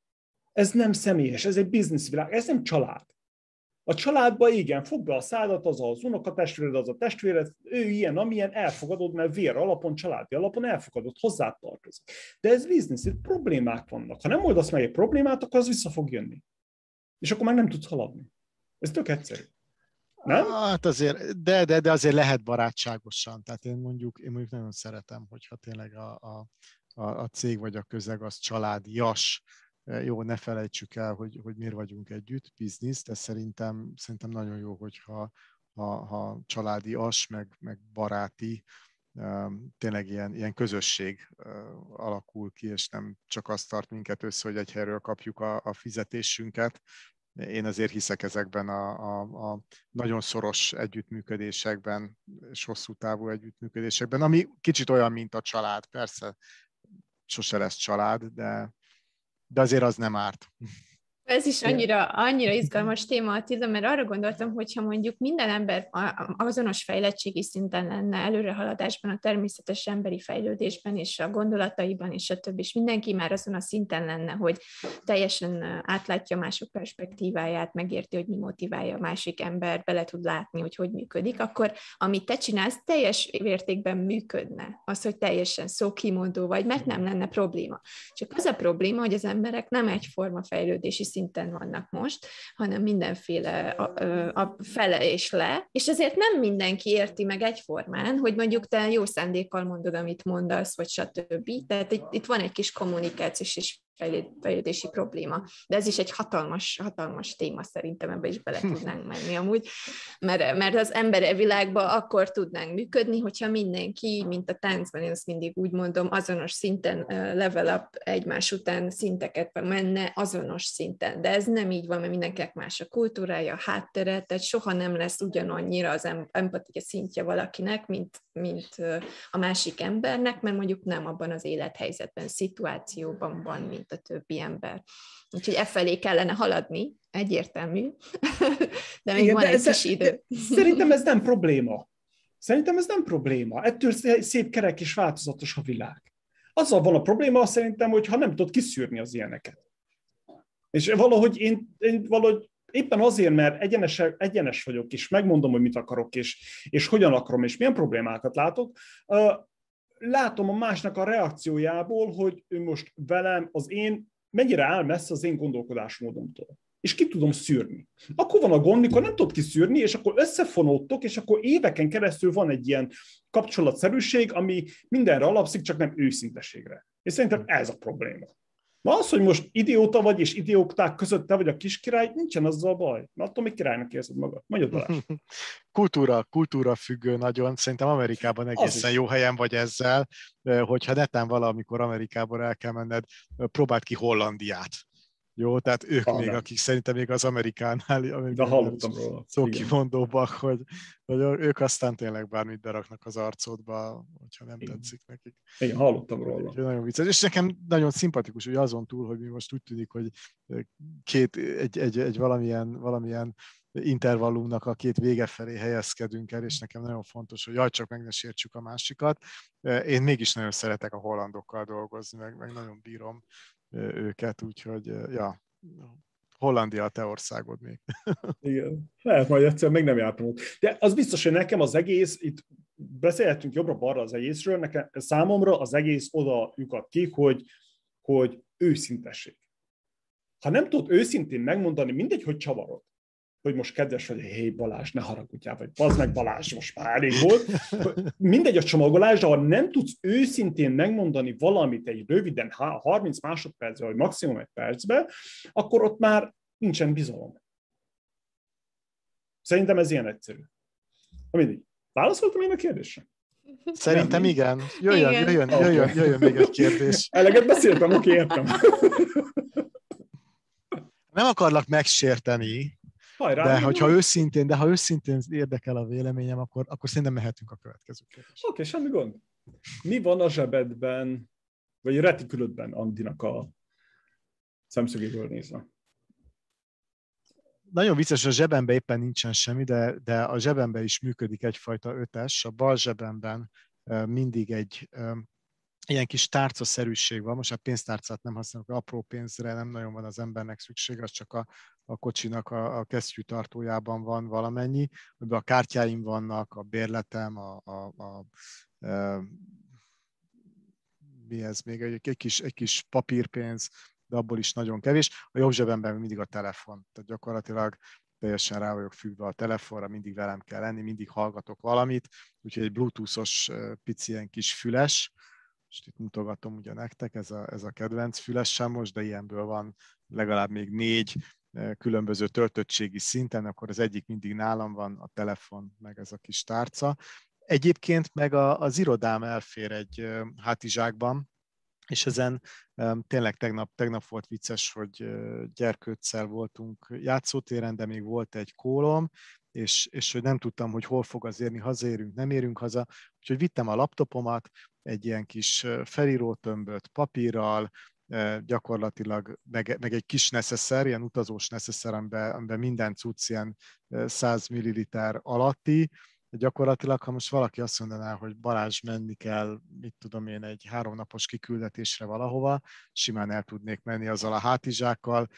Ez nem személyes, ez egy bizniszvilág, ez nem család. A családba igen, fogd be a szádat, az az unokatestvéred, az a testvéred, ő ilyen, amilyen, elfogadod, mert vér alapon, családi alapon elfogadod, hozzá tartozik. De ez biznisz, itt problémák vannak. Ha nem oldasz meg egy problémát, akkor az vissza fog jönni. És akkor már nem tudsz haladni. Ez tök egyszerű. Nem? Hát azért, de, de, de azért lehet barátságosan. Tehát én mondjuk, én mondjuk nagyon szeretem, hogyha tényleg a, a, a, a cég vagy a közeg az családias, jó, ne felejtsük el, hogy, hogy miért vagyunk együtt, biznisz, de szerintem, szerintem nagyon jó, hogyha ha, ha családi as, meg, meg baráti, tényleg ilyen, ilyen közösség alakul ki, és nem csak azt tart minket össze, hogy egy helyről kapjuk a, a fizetésünket. Én azért hiszek ezekben a, a, a nagyon szoros együttműködésekben, és hosszú távú együttműködésekben, ami kicsit olyan, mint a család. Persze sose lesz család, de, de azért az nem árt. Ez is annyira, annyira izgalmas téma, Attila, mert arra gondoltam, hogyha mondjuk minden ember azonos fejlettségi szinten lenne, előrehaladásban, a természetes emberi fejlődésben, és a gondolataiban, és a többi, és mindenki már azon a szinten lenne, hogy teljesen átlátja mások perspektíváját, megérti, hogy mi motiválja a másik ember, bele tud látni, hogy hogy működik, akkor amit te csinálsz, teljes értékben működne. Az, hogy teljesen szókimondó vagy, mert nem lenne probléma. Csak az a probléma, hogy az emberek nem egyforma fejlődési szinten szinten vannak most, hanem mindenféle a, a fele és le, és ezért nem mindenki érti meg egyformán, hogy mondjuk te jó szándékkal mondod, amit mondasz, vagy stb. Tehát itt, itt van egy kis kommunikációs és fejlődési probléma. De ez is egy hatalmas, hatalmas téma szerintem, ebbe is bele tudnánk menni amúgy, mert, mert az emberi világban akkor tudnánk működni, hogyha mindenki, mint a táncban, én azt mindig úgy mondom, azonos szinten level up egymás után szinteket menne azonos szinten. De ez nem így van, mert mindenkinek más a kultúrája, a háttere, tehát soha nem lesz ugyanannyira az empatia szintje valakinek, mint, mint a másik embernek, mert mondjuk nem abban az élethelyzetben, szituációban van, mint a többi ember. Úgyhogy e felé kellene haladni, egyértelmű, [LAUGHS] de még Igen, van de egy kis idő. Szerintem ez nem probléma. Szerintem ez nem probléma. Ettől szép kerek és változatos a világ. Azzal van a probléma szerintem, hogy ha nem tudod kiszűrni az ilyeneket. És valahogy én, én valahogy éppen azért, mert egyenes, egyenes vagyok, és megmondom, hogy mit akarok, és, és hogyan akarom, és milyen problémákat látok, látom a másnak a reakciójából, hogy ő most velem, az én, mennyire áll messze az én gondolkodásmódomtól. És ki tudom szűrni. Akkor van a gond, mikor nem tudod kiszűrni, és akkor összefonódtok, és akkor éveken keresztül van egy ilyen kapcsolatszerűség, ami mindenre alapszik, csak nem őszinteségre. És szerintem ez a probléma. Ma az, hogy most idióta vagy, és idióták között te vagy a kis király, nincsen azzal baj. Na, attól még királynak érzed magad. Mondjad Balázs. [LAUGHS] kultúra, kultúra függő nagyon. Szerintem Amerikában egészen jó helyen vagy ezzel, hogyha netán valamikor Amerikából el kell menned, próbáld ki Hollandiát. Jó, tehát ők ah, még, akik szerintem még az amerikánál, De hallottam róla. Szókimondóbbak, hogy, hogy ők aztán tényleg bármit beraknak az arcodba, hogyha nem Igen. tetszik nekik. Igen, hallottam róla. Úgyhogy nagyon vicces. És nekem nagyon szimpatikus, hogy azon túl, hogy mi most úgy tűnik, hogy két, egy, egy, egy valamilyen, valamilyen intervallumnak a két vége felé helyezkedünk el, és nekem nagyon fontos, hogy jaj, csak meg ne sértsük a másikat. Én mégis nagyon szeretek a hollandokkal dolgozni, meg, meg nagyon bírom őket, úgyhogy ja, Hollandia a te országod még. [LAUGHS] Igen, lehet majd egyszer, még nem jártam ott. De az biztos, hogy nekem az egész, itt beszélhetünk jobbra-balra az egészről, nekem, számomra az egész oda lyukat ki, hogy, hogy őszintesség. Ha nem tudod őszintén megmondani, mindegy, hogy csavarod, hogy most kedves vagy, hé Balázs, ne haragudjál, vagy bazd meg Balázs, most már elég volt. Mindegy a csomagolás, de ha nem tudsz őszintén megmondani valamit egy röviden, 30 másodpercben, vagy maximum egy percben, akkor ott már nincsen bizalom. Szerintem ez ilyen egyszerű. Na mindig. Válaszoltam én a kérdésre? Szerintem igen. Jöjjön, igen. jöjjön, jöjjön, jöjjön még egy kérdés. Eleget beszéltem, oké, értem. Nem akarlak megsérteni, Hajrá, de hogyha van. őszintén, de ha őszintén érdekel a véleményem, akkor, akkor szerintem mehetünk a következő kérdésre. Oké, okay, semmi gond. Mi van a zsebedben, vagy a retikülödben Andinak a szemszögéből nézve? Nagyon vicces, a zsebemben éppen nincsen semmi, de, de a zsebemben is működik egyfajta ötes. A bal zsebemben mindig egy ilyen kis tárcaszerűség van, most a pénztárcát nem használok, apró pénzre nem nagyon van az embernek szükség, az csak a, a kocsinak a, a kesztyűtartójában van valamennyi, amiben a kártyáim vannak, a bérletem, a, a, a, a mi ez még, egy, egy, kis, egy kis papírpénz, de abból is nagyon kevés. A jobb zsebemben mindig a telefon, tehát gyakorlatilag teljesen rá vagyok függve a telefonra, mindig velem kell lenni, mindig hallgatok valamit, úgyhogy egy bluetoothos pici ilyen kis füles, most itt mutogatom ugye nektek, ez a, ez a kedvenc fülessem most, de ilyenből van legalább még négy különböző töltöttségi szinten, akkor az egyik mindig nálam van, a telefon, meg ez a kis tárca. Egyébként meg a, az irodám elfér egy hátizsákban, és ezen tényleg tegnap, tegnap volt vicces, hogy gyerkőccel voltunk játszótéren, de még volt egy kólom, és, és hogy nem tudtam, hogy hol fog az érni, hazaérünk, nem érünk haza, úgyhogy vittem a laptopomat, egy ilyen kis felírótömböt papírral, gyakorlatilag, meg, meg egy kis neszeszer, ilyen utazós neszeszer, amiben, amiben minden cucc ilyen 100 ml alatti, gyakorlatilag, ha most valaki azt mondaná, hogy Balázs menni kell, mit tudom én, egy háromnapos kiküldetésre valahova, simán el tudnék menni azzal a hátizsákkal,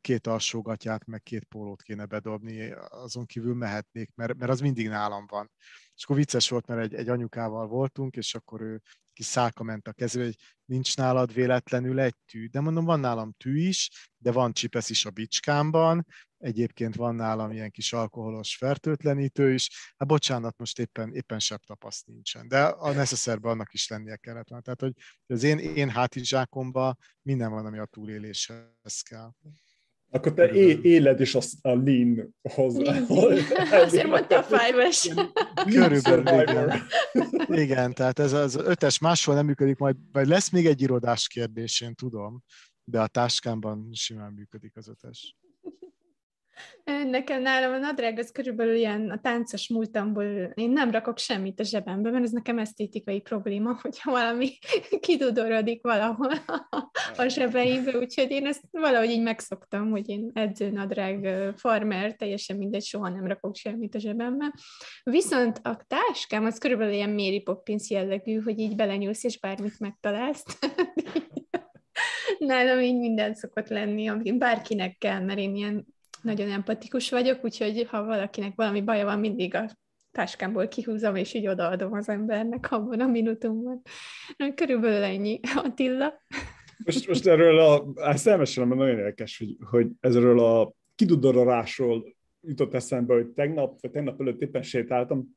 két alsógatját, meg két pólót kéne bedobni, azon kívül mehetnék, mert, mert az mindig nálam van. És akkor vicces volt, mert egy, egy anyukával voltunk, és akkor ő kis szálka ment a kezébe, hogy nincs nálad véletlenül egy tű. De mondom, van nálam tű is, de van csipesz is a bicskámban, egyébként van nálam ilyen kis alkoholos fertőtlenítő is. Hát bocsánat, most éppen, éppen sebb tapaszt nincsen. De a necesszerben annak is lennie kellett. Tehát, hogy az én, én hátizsákomban minden van, ami a túléléshez kell. Akkor te é- éled is azt a lean hozzá. Azért mondta a five-es. Körülbelül, igen. igen, tehát ez az ötes máshol nem működik, majd, majd lesz még egy irodás kérdés, én tudom, de a táskámban simán működik az ötes. Nekem nálam a nadrág az körülbelül ilyen a táncos múltamból, én nem rakok semmit a zsebembe, mert ez nekem esztétikai probléma, [LAUGHS] hogyha valami [LAUGHS] kidudorodik valahol a zsebeimbe, úgyhogy én ezt valahogy így megszoktam, hogy én edzőnadrág farmer, teljesen mindegy, soha nem rakok semmit a zsebembe. Viszont a táskám az körülbelül ilyen Mary Poppins jellegű, hogy így belenyúlsz és bármit megtalálsz. [LAUGHS] Nálam így minden szokott lenni, ami bárkinek kell, mert én ilyen nagyon empatikus vagyok, úgyhogy ha valakinek valami baja van, mindig a táskámból kihúzom, és így odaadom az embernek abban a minutumban. Körülbelül ennyi. Attila? Most, most erről a, ezt elmesélem, mert nagyon érdekes, hogy, hogy ezről a kidudorolásról jutott eszembe, hogy tegnap, vagy tegnap előtt éppen sétáltam,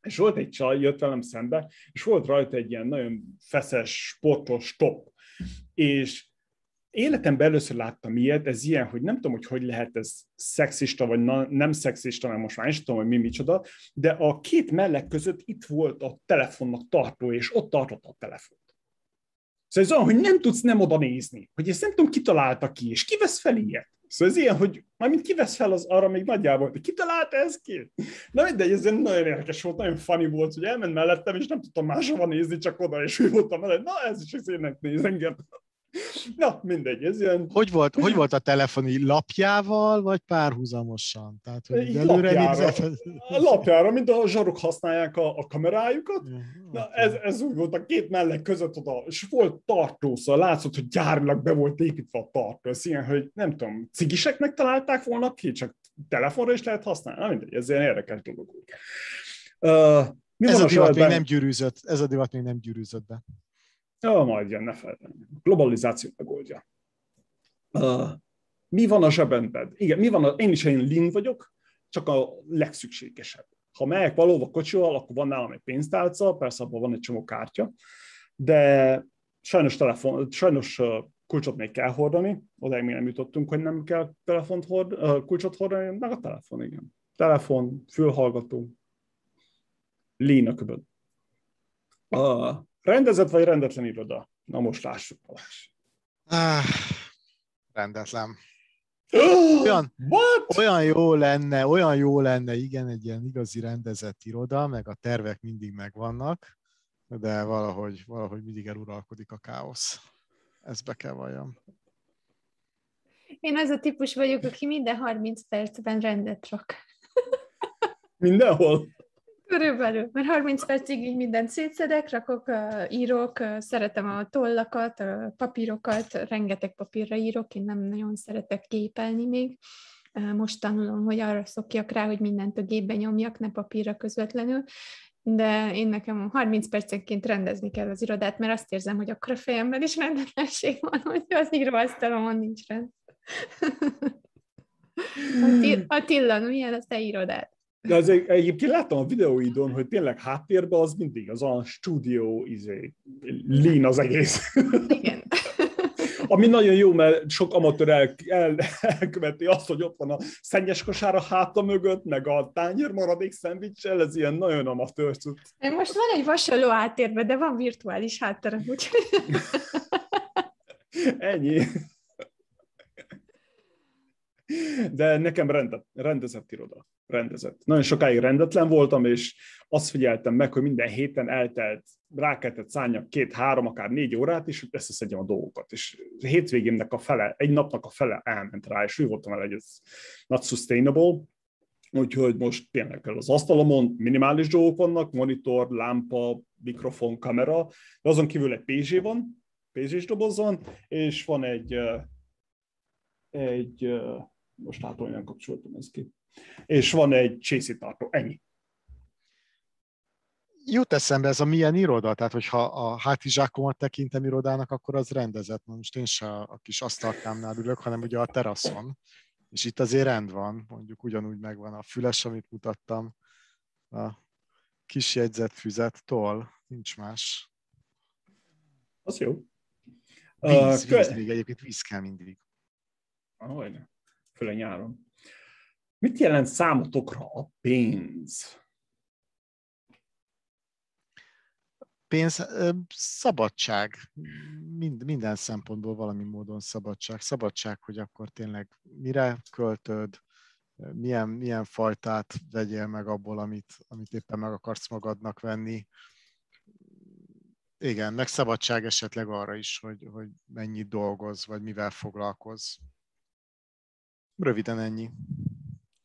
és volt egy csaj, jött velem szembe, és volt rajta egy ilyen nagyon feszes, sportos top. És életemben először láttam ilyet, ez ilyen, hogy nem tudom, hogy hogy lehet ez szexista, vagy na, nem szexista, mert most már is tudom, hogy mi micsoda, de a két mellek között itt volt a telefonnak tartó, és ott tartott a telefont. Szóval ez olyan, hogy nem tudsz nem oda nézni, hogy ezt nem tudom, ki találta ki, és ki vesz fel ilyet. Szóval ez ilyen, hogy mármint ki vesz fel, az arra még nagyjából, hogy ki találta ezt ki? Na mindegy, ez nagyon érdekes volt, nagyon funny volt, hogy elment mellettem, és nem tudtam máshova nézni, csak oda, és ő voltam mellett, na ez is az énnek néz engem. Na, mindegy, ez ilyen... Hogy volt, hogy volt a telefoni lapjával, vagy párhuzamosan? Tehát, hogy előre lapjára, a lapjára, mint a zsarok használják a, a kamerájukat. Ja, Na, ez, ez úgy volt a két mellek között oda, és volt tartó, szóval látszott, hogy gyárilag be volt építve a tartó. Ez ilyen, hogy nem tudom, cigiseknek találták volna ki, csak telefonra is lehet használni. Na, mindegy, ez ilyen érdekes dolog. Uh, mi ez a, a divat még nem gyűrűzött, ez a divat még nem gyűrűzött be. Ja, majd jön, ne feltenni. Globalizáció megoldja. Uh, mi van a zsebemben? Igen, mi van a, én is egy lin vagyok, csak a legszükségesebb. Ha megyek valóban kocsival, akkor van nálam egy pénztálca, persze abban van egy csomó kártya, de sajnos, telefon, sajnos kulcsot még kell hordani, oda még nem jutottunk, hogy nem kell telefont hord, kulcsot hordani, meg a telefon, igen. Telefon, fülhallgató, lean a köböd. Uh, Rendezett vagy rendetlen iroda? Na most lássuk, Balázs. Ah, rendetlen. Olyan, olyan jó lenne, olyan jó lenne, igen, egy ilyen igazi rendezett iroda, meg a tervek mindig megvannak, de valahogy, valahogy mindig eluralkodik a káosz. Ezt be kell valljam. Én az a típus vagyok, aki minden 30 percben rendet rak. Mindenhol? Körülbelül, mert 30 percig így mindent szétszedek, rakok, írok, szeretem a tollakat, a papírokat, rengeteg papírra írok, én nem nagyon szeretek gépelni még. Most tanulom, hogy arra szokjak rá, hogy mindent a gépben nyomjak, ne papírra közvetlenül, de én nekem 30 percenként rendezni kell az irodát, mert azt érzem, hogy akkor a fejemben is rendetlenség van, hogy az íróasztalomon nincs rend. [LAUGHS] Attila, milyen a te irodát? De az egy, egyébként láttam a videóidon, hogy tényleg háttérben az mindig az a stúdió, izé, lean az egész. Igen. [LAUGHS] Ami nagyon jó, mert sok amatőr el, el, elköveti azt, hogy ott van a szennyes kosár a háta mögött, meg a tányér maradék szendvicsel, ez ilyen nagyon amatőr. Most van egy hasonló háttérben, de van virtuális hátterem, úgyhogy... [LAUGHS] Ennyi. De nekem rendet, rendezett iroda. Rendezett. Nagyon sokáig rendetlen voltam, és azt figyeltem meg, hogy minden héten eltelt, rá kellett szálljak két-három, akár négy órát, és összeszedjem a dolgokat. És a hétvégémnek a fele, egy napnak a fele elment rá, és úgy voltam el, hogy ez not sustainable, Úgyhogy most tényleg az asztalomon minimális dolgok vannak, monitor, lámpa, mikrofon, kamera, de azon kívül egy PZ van, PZ-s doboz van, és van egy, egy most hát olyan kapcsoltam ezt ki. És van egy csészítartó, ennyi. Jut eszembe ez a milyen iroda, tehát hogyha a hátizsákomat tekintem irodának, akkor az rendezett. Most én se a kis asztalkámnál ülök, hanem ugye a teraszon. És itt azért rend van, mondjuk ugyanúgy megvan a füles, amit mutattam, a kis jegyzetfüzet, toll, nincs más. Az jó. Víz, víz, még egyébként víz kell mindig. Ahogy főleg nyáron. Mit jelent számotokra a pénz? Pénz, szabadság, Mind, minden szempontból valami módon szabadság. Szabadság, hogy akkor tényleg mire költöd, milyen, milyen fajtát vegyél meg abból, amit, amit éppen meg akarsz magadnak venni. Igen, meg szabadság esetleg arra is, hogy, hogy mennyit dolgoz, vagy mivel foglalkoz. Röviden ennyi.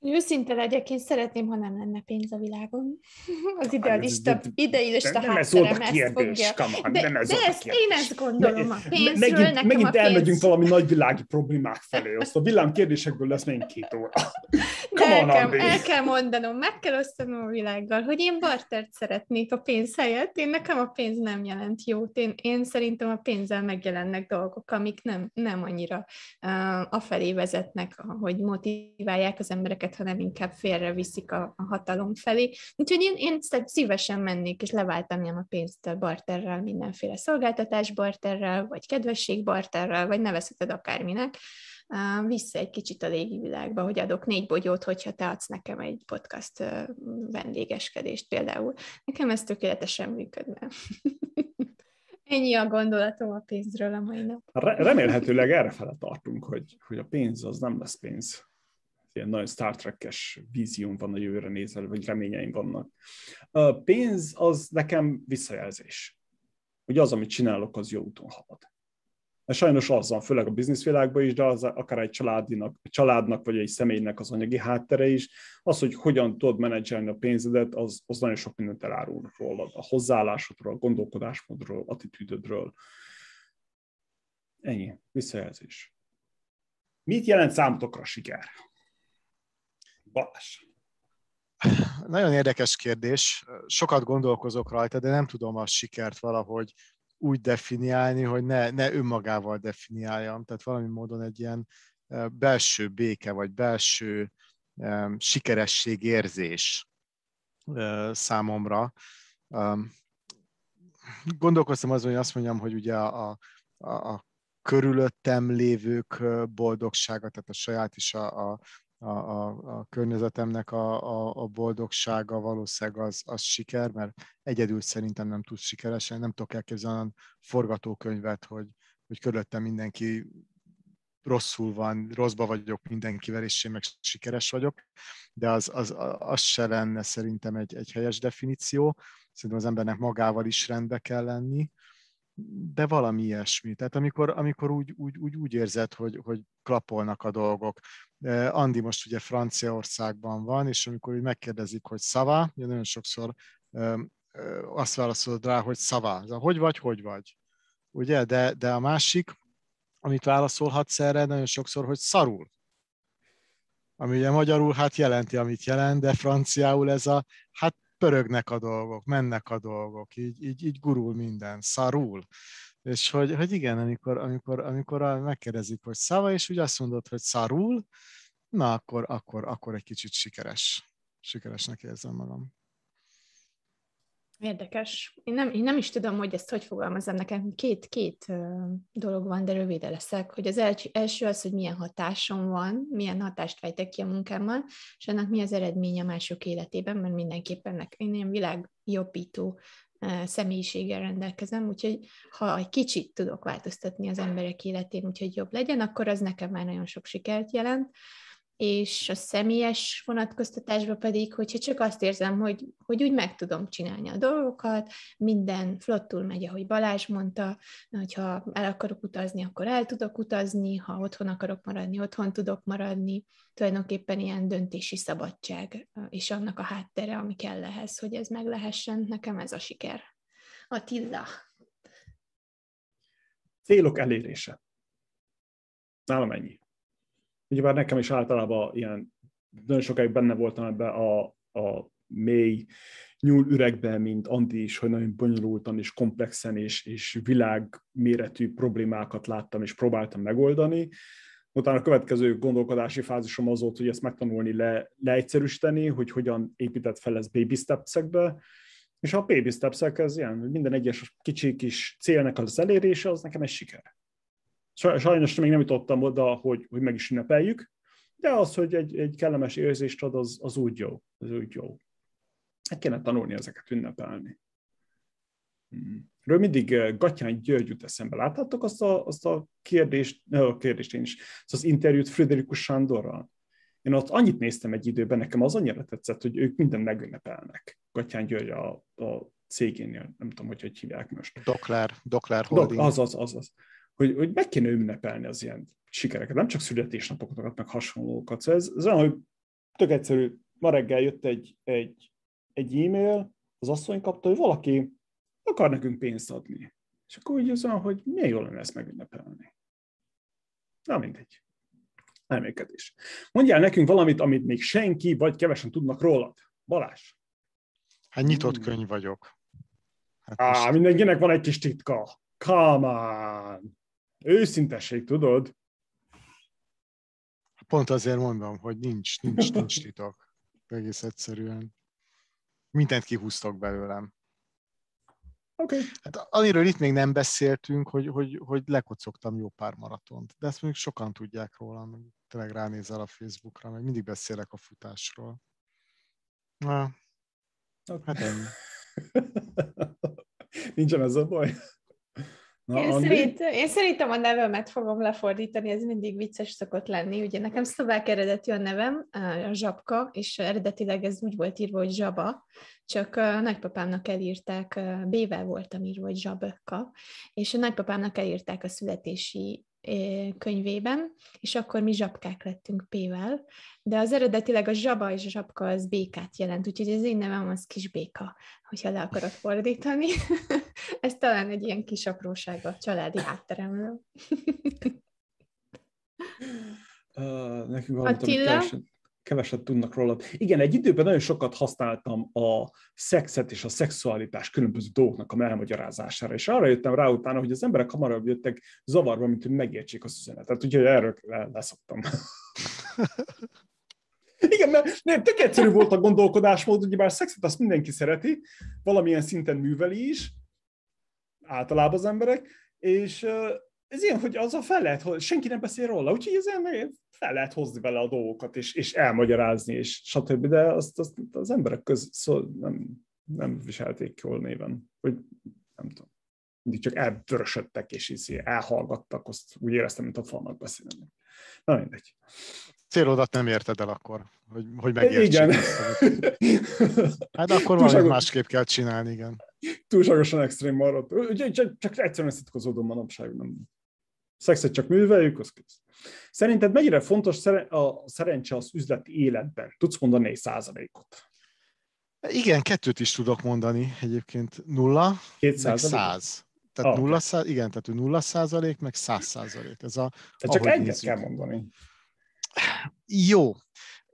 Őszinte legyek, én szeretném, ha nem lenne pénz a világon. [LAUGHS] Az idealista, idealista nem ez volt a kérdés, fogja. de, nem ez de ezt, én ezt gondolom a pénzről, megint, nekem megint a pénz... elmegyünk valami nagyvilági problémák felé. Azt a villám kérdésekből lesz még két óra. De [LAUGHS] el, kell, el kell mondanom, meg kell osztanom a világgal, hogy én bartert szeretnék a pénz helyett. Én nekem a pénz nem jelent jót. Én, én szerintem a pénzzel megjelennek dolgok, amik nem, nem annyira uh, afelé vezetnek, hogy motiválják az embereket, hanem inkább félreviszik a, a hatalom felé. Úgyhogy én, én szívesen mennék, és leváltanám a pénzt barterrel, mindenféle szolgáltatás barterrel, vagy kedvesség barterrel, vagy nevezheted akárminek, vissza egy kicsit a légi világba, hogy adok négy bogyót, hogyha te adsz nekem egy podcast vendégeskedést például. Nekem ez tökéletesen működne. [LAUGHS] Ennyi a gondolatom a pénzről a mai nap. Remélhetőleg erre fele tartunk, hogy, hogy a pénz az nem lesz pénz. Ilyen nagyon Star Trek-es vízióm van a jövőre nézve, vagy reményeim vannak. A pénz az nekem visszajelzés. Hogy az, amit csinálok, az jó úton halad. Mert sajnos az van, főleg a bizniszvilágban is, de az akár egy családinak, családnak vagy egy személynek az anyagi háttere is, az, hogy hogyan tudod menedzselni a pénzedet, az, az nagyon sok mindent elárul rólad. A hozzáállásodról, a gondolkodásmódról, attitűdödről. Ennyi, visszajelzés. Mit jelent számotokra siker? Balázs. Nagyon érdekes kérdés. Sokat gondolkozok rajta, de nem tudom a sikert valahogy úgy definiálni, hogy ne, ne önmagával definiáljam. Tehát valami módon egy ilyen belső béke, vagy belső um, sikeresség érzés uh, számomra. Um, gondolkoztam azon, hogy azt mondjam, hogy ugye a, a, a körülöttem lévők boldogsága, tehát a saját is a, a, a, a, a környezetemnek a, a, a boldogsága valószínűleg az, az siker, mert egyedül szerintem nem tudsz sikeresen, nem tudok elképzelni olyan forgatókönyvet, hogy, hogy körülöttem mindenki rosszul van, rosszba vagyok mindenkivel, és én meg sikeres vagyok, de az, az, az se lenne szerintem egy, egy helyes definíció. Szerintem az embernek magával is rendbe kell lenni, de valami ilyesmi. Tehát amikor, amikor úgy, úgy, úgy, úgy érzed, hogy, hogy klapolnak a dolgok. Andi most ugye Franciaországban van, és amikor úgy megkérdezik, hogy szava, ugye nagyon sokszor azt válaszolod rá, hogy szava. Hogy vagy, hogy vagy. Ugye, de, de a másik, amit válaszolhatsz erre, nagyon sokszor, hogy szarul. Ami ugye magyarul hát jelenti, amit jelent, de franciául ez a, hát pörögnek a dolgok, mennek a dolgok, így, így, így gurul minden, szarul. És hogy, hogy igen, amikor, amikor, amikor megkérdezik, hogy szava, és úgy azt mondod, hogy szarul, na akkor, akkor, akkor egy kicsit sikeres. Sikeresnek érzem magam. Érdekes. Én nem, én nem is tudom, hogy ezt hogy fogalmazom. Nekem két, két dolog van, de rövide leszek. Hogy az első az, hogy milyen hatásom van, milyen hatást fejtek ki a munkámmal, és annak mi az eredménye mások életében, mert mindenképpen nek, én ilyen világjobbító személyiséggel rendelkezem, úgyhogy ha egy kicsit tudok változtatni az emberek életén, úgyhogy jobb legyen, akkor az nekem már nagyon sok sikert jelent és a személyes vonatkoztatásban pedig, hogyha csak azt érzem, hogy, hogy úgy meg tudom csinálni a dolgokat, minden flottul megy, ahogy Balázs mondta, hogyha el akarok utazni, akkor el tudok utazni, ha otthon akarok maradni, otthon tudok maradni, tulajdonképpen ilyen döntési szabadság, és annak a háttere, ami kell ehhez, hogy ez meg lehessen, nekem ez a siker. Attila. Célok elérése. Nálam ennyi ugyebár nekem is általában ilyen, nagyon sokáig benne voltam ebbe a, a mély nyúl üregbe, mint Andi is, hogy nagyon bonyolultan és komplexen és, és világméretű problémákat láttam és próbáltam megoldani. Utána a következő gondolkodási fázisom az volt, hogy ezt megtanulni, le, leegyszerűsíteni, hogy hogyan épített fel ez baby steps-ekbe, és a baby steps ez ilyen, minden egyes kicsi kis célnek az elérése, az nekem egy siker. Sajnos még nem jutottam oda, hogy, hogy meg is ünnepeljük, de az, hogy egy, egy kellemes érzést ad, az, az úgy jó. Az úgy jó. Hát kéne tanulni ezeket ünnepelni. Hmm. Ről mindig eh, Gatyán György jut eszembe. Láttátok azt a, azt a kérdést, a kérdést én is, azt az interjút Friderikus Sándorral? Én ott annyit néztem egy időben, nekem az annyira tetszett, hogy ők minden megünnepelnek. Gatyán György a, a cégénél, nem tudom, hogy hogy hívják most. Dokler, Dokler Holding. Dok, az, az, az, az hogy, hogy meg kéne ünnepelni az ilyen sikereket, nem csak születésnapokat, meg hasonlókat. Szóval ez, ez olyan, hogy tök egyszerű, ma reggel jött egy, egy, egy e-mail, az asszony kapta, hogy valaki akar nekünk pénzt adni. És akkor úgy az olyan, hogy milyen jól lenne ezt megünnepelni. Na mindegy. Elmékedés. Mondjál nekünk valamit, amit még senki, vagy kevesen tudnak rólad. Balázs. Hát nyitott hmm. könyv vagyok. Hát Á, mindenkinek van egy kis titka. Come on. Őszintesség, tudod? Pont azért mondom, hogy nincs, nincs, nincs titok. Egész egyszerűen. Mindent kihúztok belőlem. Okay. Hát amiről itt még nem beszéltünk, hogy, hogy, hogy lekocogtam jó pár maratont. De ezt mondjuk sokan tudják róla, tényleg ránézel a Facebookra, meg mindig beszélek a futásról. Na, okay. hát ennyi. [LAUGHS] Nincsen ez a baj. Na, én, szerint, én szerintem a nevemet fogom lefordítani, ez mindig vicces szokott lenni. Ugye nekem szlovák eredetű a nevem, a Zsabka, és eredetileg ez úgy volt írva, hogy Zsaba, csak a nagypapámnak elírták, B-vel voltam írva, hogy Zsabka, és a nagypapámnak elírták a születési könyvében, és akkor mi zsapkák lettünk P-vel, de az eredetileg a zsaba és a zsapka az békát jelent, úgyhogy az én nevem az kis béka, hogyha le akarok fordítani. [LAUGHS] Ez talán egy ilyen kis apróság a családi hátteremről. [LAUGHS] uh, nekünk Attila? Keveset tudnak róla. Igen, egy időben nagyon sokat használtam a szexet és a szexualitás különböző dolgoknak a elmagyarázására, és arra jöttem rá utána, hogy az emberek hamarabb jöttek zavarba, mint hogy megértsék az üzenetet, úgyhogy erről leszoktam. [LAUGHS] Igen, mert nem, tök egyszerű volt a gondolkodásmód, bár szexet azt mindenki szereti, valamilyen szinten műveli is, általában az emberek, és ez ilyen, hogy az a fel lehet, hogy senki nem beszél róla, úgyhogy ez ilyen, fel lehet hozni vele a dolgokat, és, és elmagyarázni, és stb. De azt, azt az emberek köz szó, nem, nem viselték jól néven. Hogy nem tudom. Mindig csak elvörösödtek, és így elhallgattak, azt úgy éreztem, mint a falnak beszélni. Na mindegy. célodat nem érted el akkor, hogy, hogy megértsék. Igen. Hát akkor valami másképp kell csinálni, igen. Túlságosan extrém maradt. Csak, csak egyszerűen szitkozódom manapság, nem. Szexet csak műveljük, az kész. Szerinted mennyire fontos a szerencse az üzleti életben? Tudsz mondani egy százalékot? Igen, kettőt is tudok mondani egyébként. Nulla, Két meg száz. Tehát ah, nulla száz, igen, tehát nulla százalék, meg száz százalék. Ez a, tehát csak egyet nézzük. kell mondani. Jó.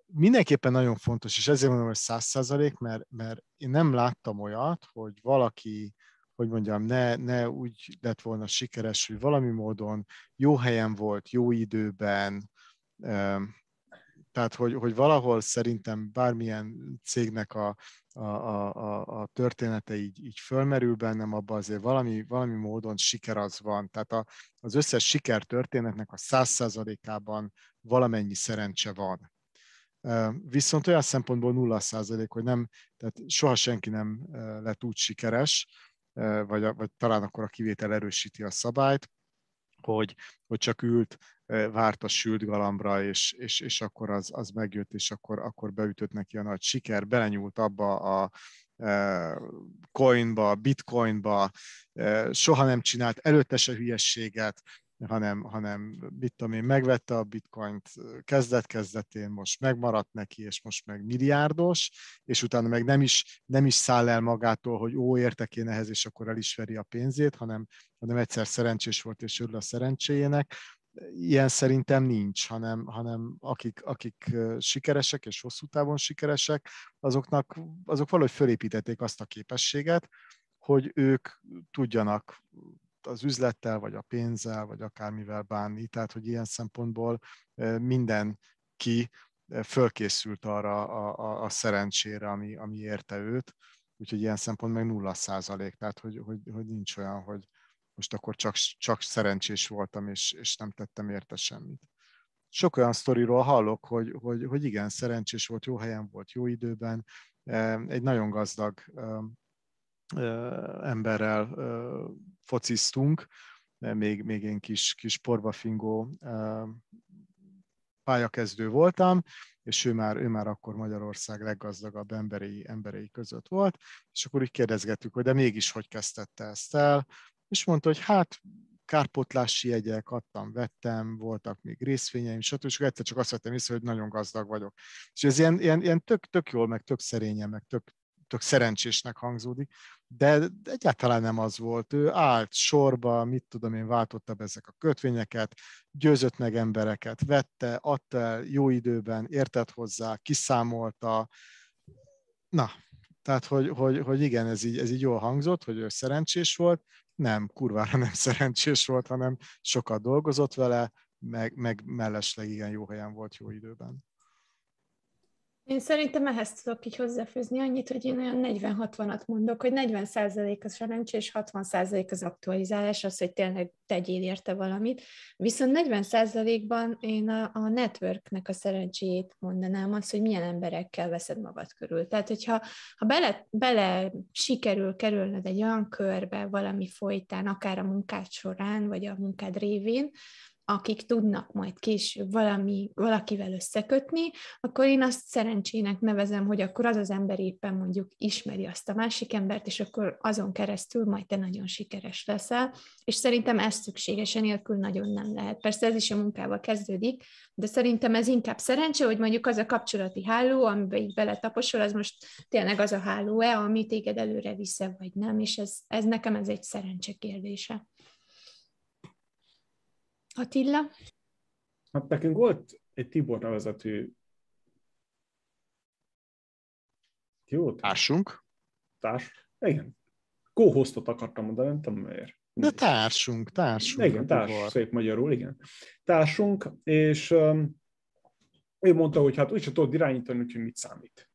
Mindenképpen nagyon fontos, és ezért mondom, hogy száz százalék, mert, mert én nem láttam olyat, hogy valaki, hogy mondjam, ne, ne úgy lett volna sikeres, hogy valami módon jó helyen volt, jó időben, tehát, hogy, hogy valahol szerintem bármilyen cégnek a, a, a, a története így, így fölmerül bennem, abban azért valami, valami módon siker az van. Tehát a, az összes siker történetnek a száz százalékában valamennyi szerencse van. Viszont olyan szempontból nulla százalék, hogy nem, tehát soha senki nem lett úgy sikeres, vagy, vagy talán akkor a kivétel erősíti a szabályt, hogy, hogy csak ült, várt a sült galambra, és, és, és akkor az, az megjött, és akkor, akkor beütött neki a nagy siker, belenyúlt abba a, coinba, bitcoinba, soha nem csinált előtte se hülyességet, hanem, hanem mit tudom én, megvette a bitcoint kezdet-kezdetén, most megmaradt neki, és most meg milliárdos, és utána meg nem is, nem is száll el magától, hogy ó, értek én ehhez, és akkor el is veri a pénzét, hanem, hanem egyszer szerencsés volt, és örül a szerencséjének. Ilyen szerintem nincs, hanem, hanem akik, akik sikeresek és hosszú távon sikeresek, azoknak, azok valahogy fölépítették azt a képességet, hogy ők tudjanak az üzlettel, vagy a pénzzel, vagy akármivel bánni. Tehát, hogy ilyen szempontból mindenki fölkészült arra a, a, a szerencsére, ami, ami érte őt, úgyhogy ilyen szempont meg nulla százalék, tehát hogy, hogy, hogy nincs olyan, hogy most akkor csak, csak szerencsés voltam, és, és nem tettem érte semmit. Sok olyan sztoriról hallok, hogy, hogy, hogy igen, szerencsés volt, jó helyen volt, jó időben, egy nagyon gazdag emberrel fociztunk, még, még én kis, kis porbafingó pályakezdő voltam, és ő már, ő már akkor Magyarország leggazdagabb emberei, emberei között volt, és akkor úgy kérdezgettük, hogy de mégis hogy kezdette ezt el, és mondta, hogy hát kárpotlási jegyek, adtam, vettem, voltak még részvényeim, stb. És egyszer csak azt vettem észre, hogy nagyon gazdag vagyok. És ez ilyen, ilyen, ilyen tök, tök jól, meg tök szerényen, meg tök, tök szerencsésnek hangzódik, de egyáltalán nem az volt. Ő állt sorba, mit tudom én, váltotta be ezek a kötvényeket, győzött meg embereket, vette, adta el jó időben, értett hozzá, kiszámolta. Na, tehát, hogy, hogy, hogy igen, ez így, ez így jól hangzott, hogy ő szerencsés volt, nem, kurvára nem [LAUGHS] szerencsés volt, hanem sokat dolgozott vele, meg, meg mellesleg igen jó helyen volt jó időben. Én szerintem ehhez tudok így hozzáfőzni annyit, hogy én olyan 40-60-at mondok, hogy 40% az szerencsé, és 60% az aktualizálás, az, hogy tényleg tegyél érte valamit. Viszont 40%-ban én a, a networknek a szerencséjét mondanám, az, hogy milyen emberekkel veszed magad körül. Tehát, hogyha ha bele, bele sikerül kerülned egy olyan körbe valami folytán, akár a munkád során, vagy a munkád révén, akik tudnak majd később valami, valakivel összekötni, akkor én azt szerencsének nevezem, hogy akkor az az ember éppen mondjuk ismeri azt a másik embert, és akkor azon keresztül majd te nagyon sikeres leszel, és szerintem ez szükségesen nélkül nagyon nem lehet. Persze ez is a munkával kezdődik, de szerintem ez inkább szerencse, hogy mondjuk az a kapcsolati háló, amiben így beletaposol, az most tényleg az a háló-e, ami téged előre vissza, vagy nem, és ez, ez nekem ez egy szerencse kérdése. Attila? Hát nekünk volt egy Tibor nevezetű jó? Társunk? Társ? Igen. Co-hostot akartam mondani, nem tudom miért. De társunk, társunk. Igen, társ, Tibor. szép magyarul, igen. Társunk, és um, ő mondta, hogy hát úgyse tudod irányítani, úgyhogy mit számít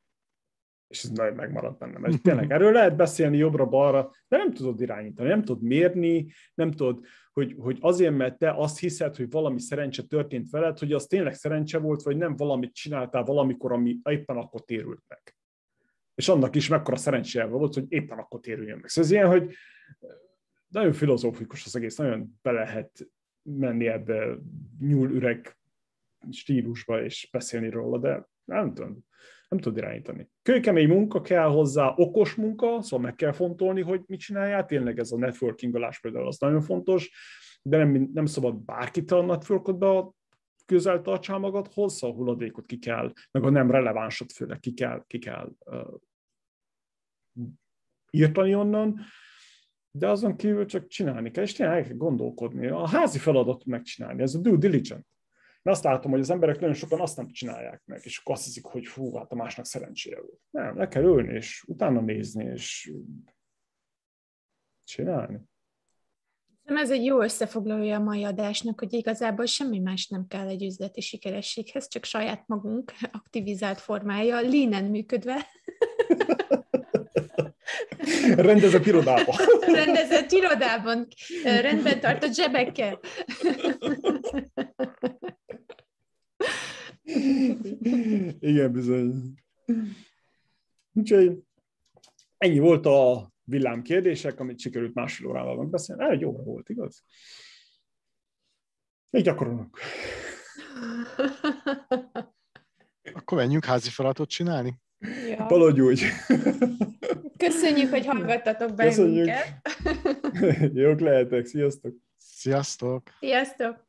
és ez nagyon megmaradt bennem. Ez tényleg erről lehet beszélni jobbra-balra, de nem tudod irányítani, nem tudod mérni, nem tudod, hogy, hogy azért, mert te azt hiszed, hogy valami szerencse történt veled, hogy az tényleg szerencse volt, vagy nem valamit csináltál valamikor, ami éppen akkor térült meg. És annak is mekkora szerencséje volt, hogy éppen akkor térüljön meg. Szóval ez ilyen, hogy nagyon filozófikus az egész, nagyon be lehet menni ebbe nyúl üreg stílusba és beszélni róla, de nem tudom, nem tud irányítani. Kőkemény munka kell hozzá, okos munka, szóval meg kell fontolni, hogy mit csináljál. Tényleg ez a networkingolás például az nagyon fontos, de nem, nem szabad bárkit a networkodba közel tartsál magadhoz, szóval a hulladékot ki kell, meg a nem relevánsat főleg ki kell, ki kell uh, írtani onnan, de azon kívül csak csinálni kell, és tényleg el kell gondolkodni. A házi feladat megcsinálni, ez a due diligence. Én azt látom, hogy az emberek nagyon sokan azt nem csinálják meg, és akkor azt hiszik, hogy fú, hát a másnak szerencséje volt. Nem, le kell ülni, és utána nézni, és csinálni. Ez egy jó összefoglalója a mai adásnak, hogy igazából semmi más nem kell egy üzleti sikerességhez, csak saját magunk aktivizált formája, línen működve. [LAUGHS] Rendezett irodában. Rendezett irodában. Rendben tartott zsebekkel. Igen, bizony. Úgyhogy ennyi volt a villám kérdések, amit sikerült másfél órával megbeszélni. Egy óra volt, igaz? Még gyakorolunk. Akkor menjünk házi feladatot csinálni? Ja. Valahogy úgy. Köszönjük, hogy [LAUGHS] hallgattatok bennünket. Köszönjük. [LAUGHS] Jók lehetek, sziasztok! Sziasztok! Sziasztok!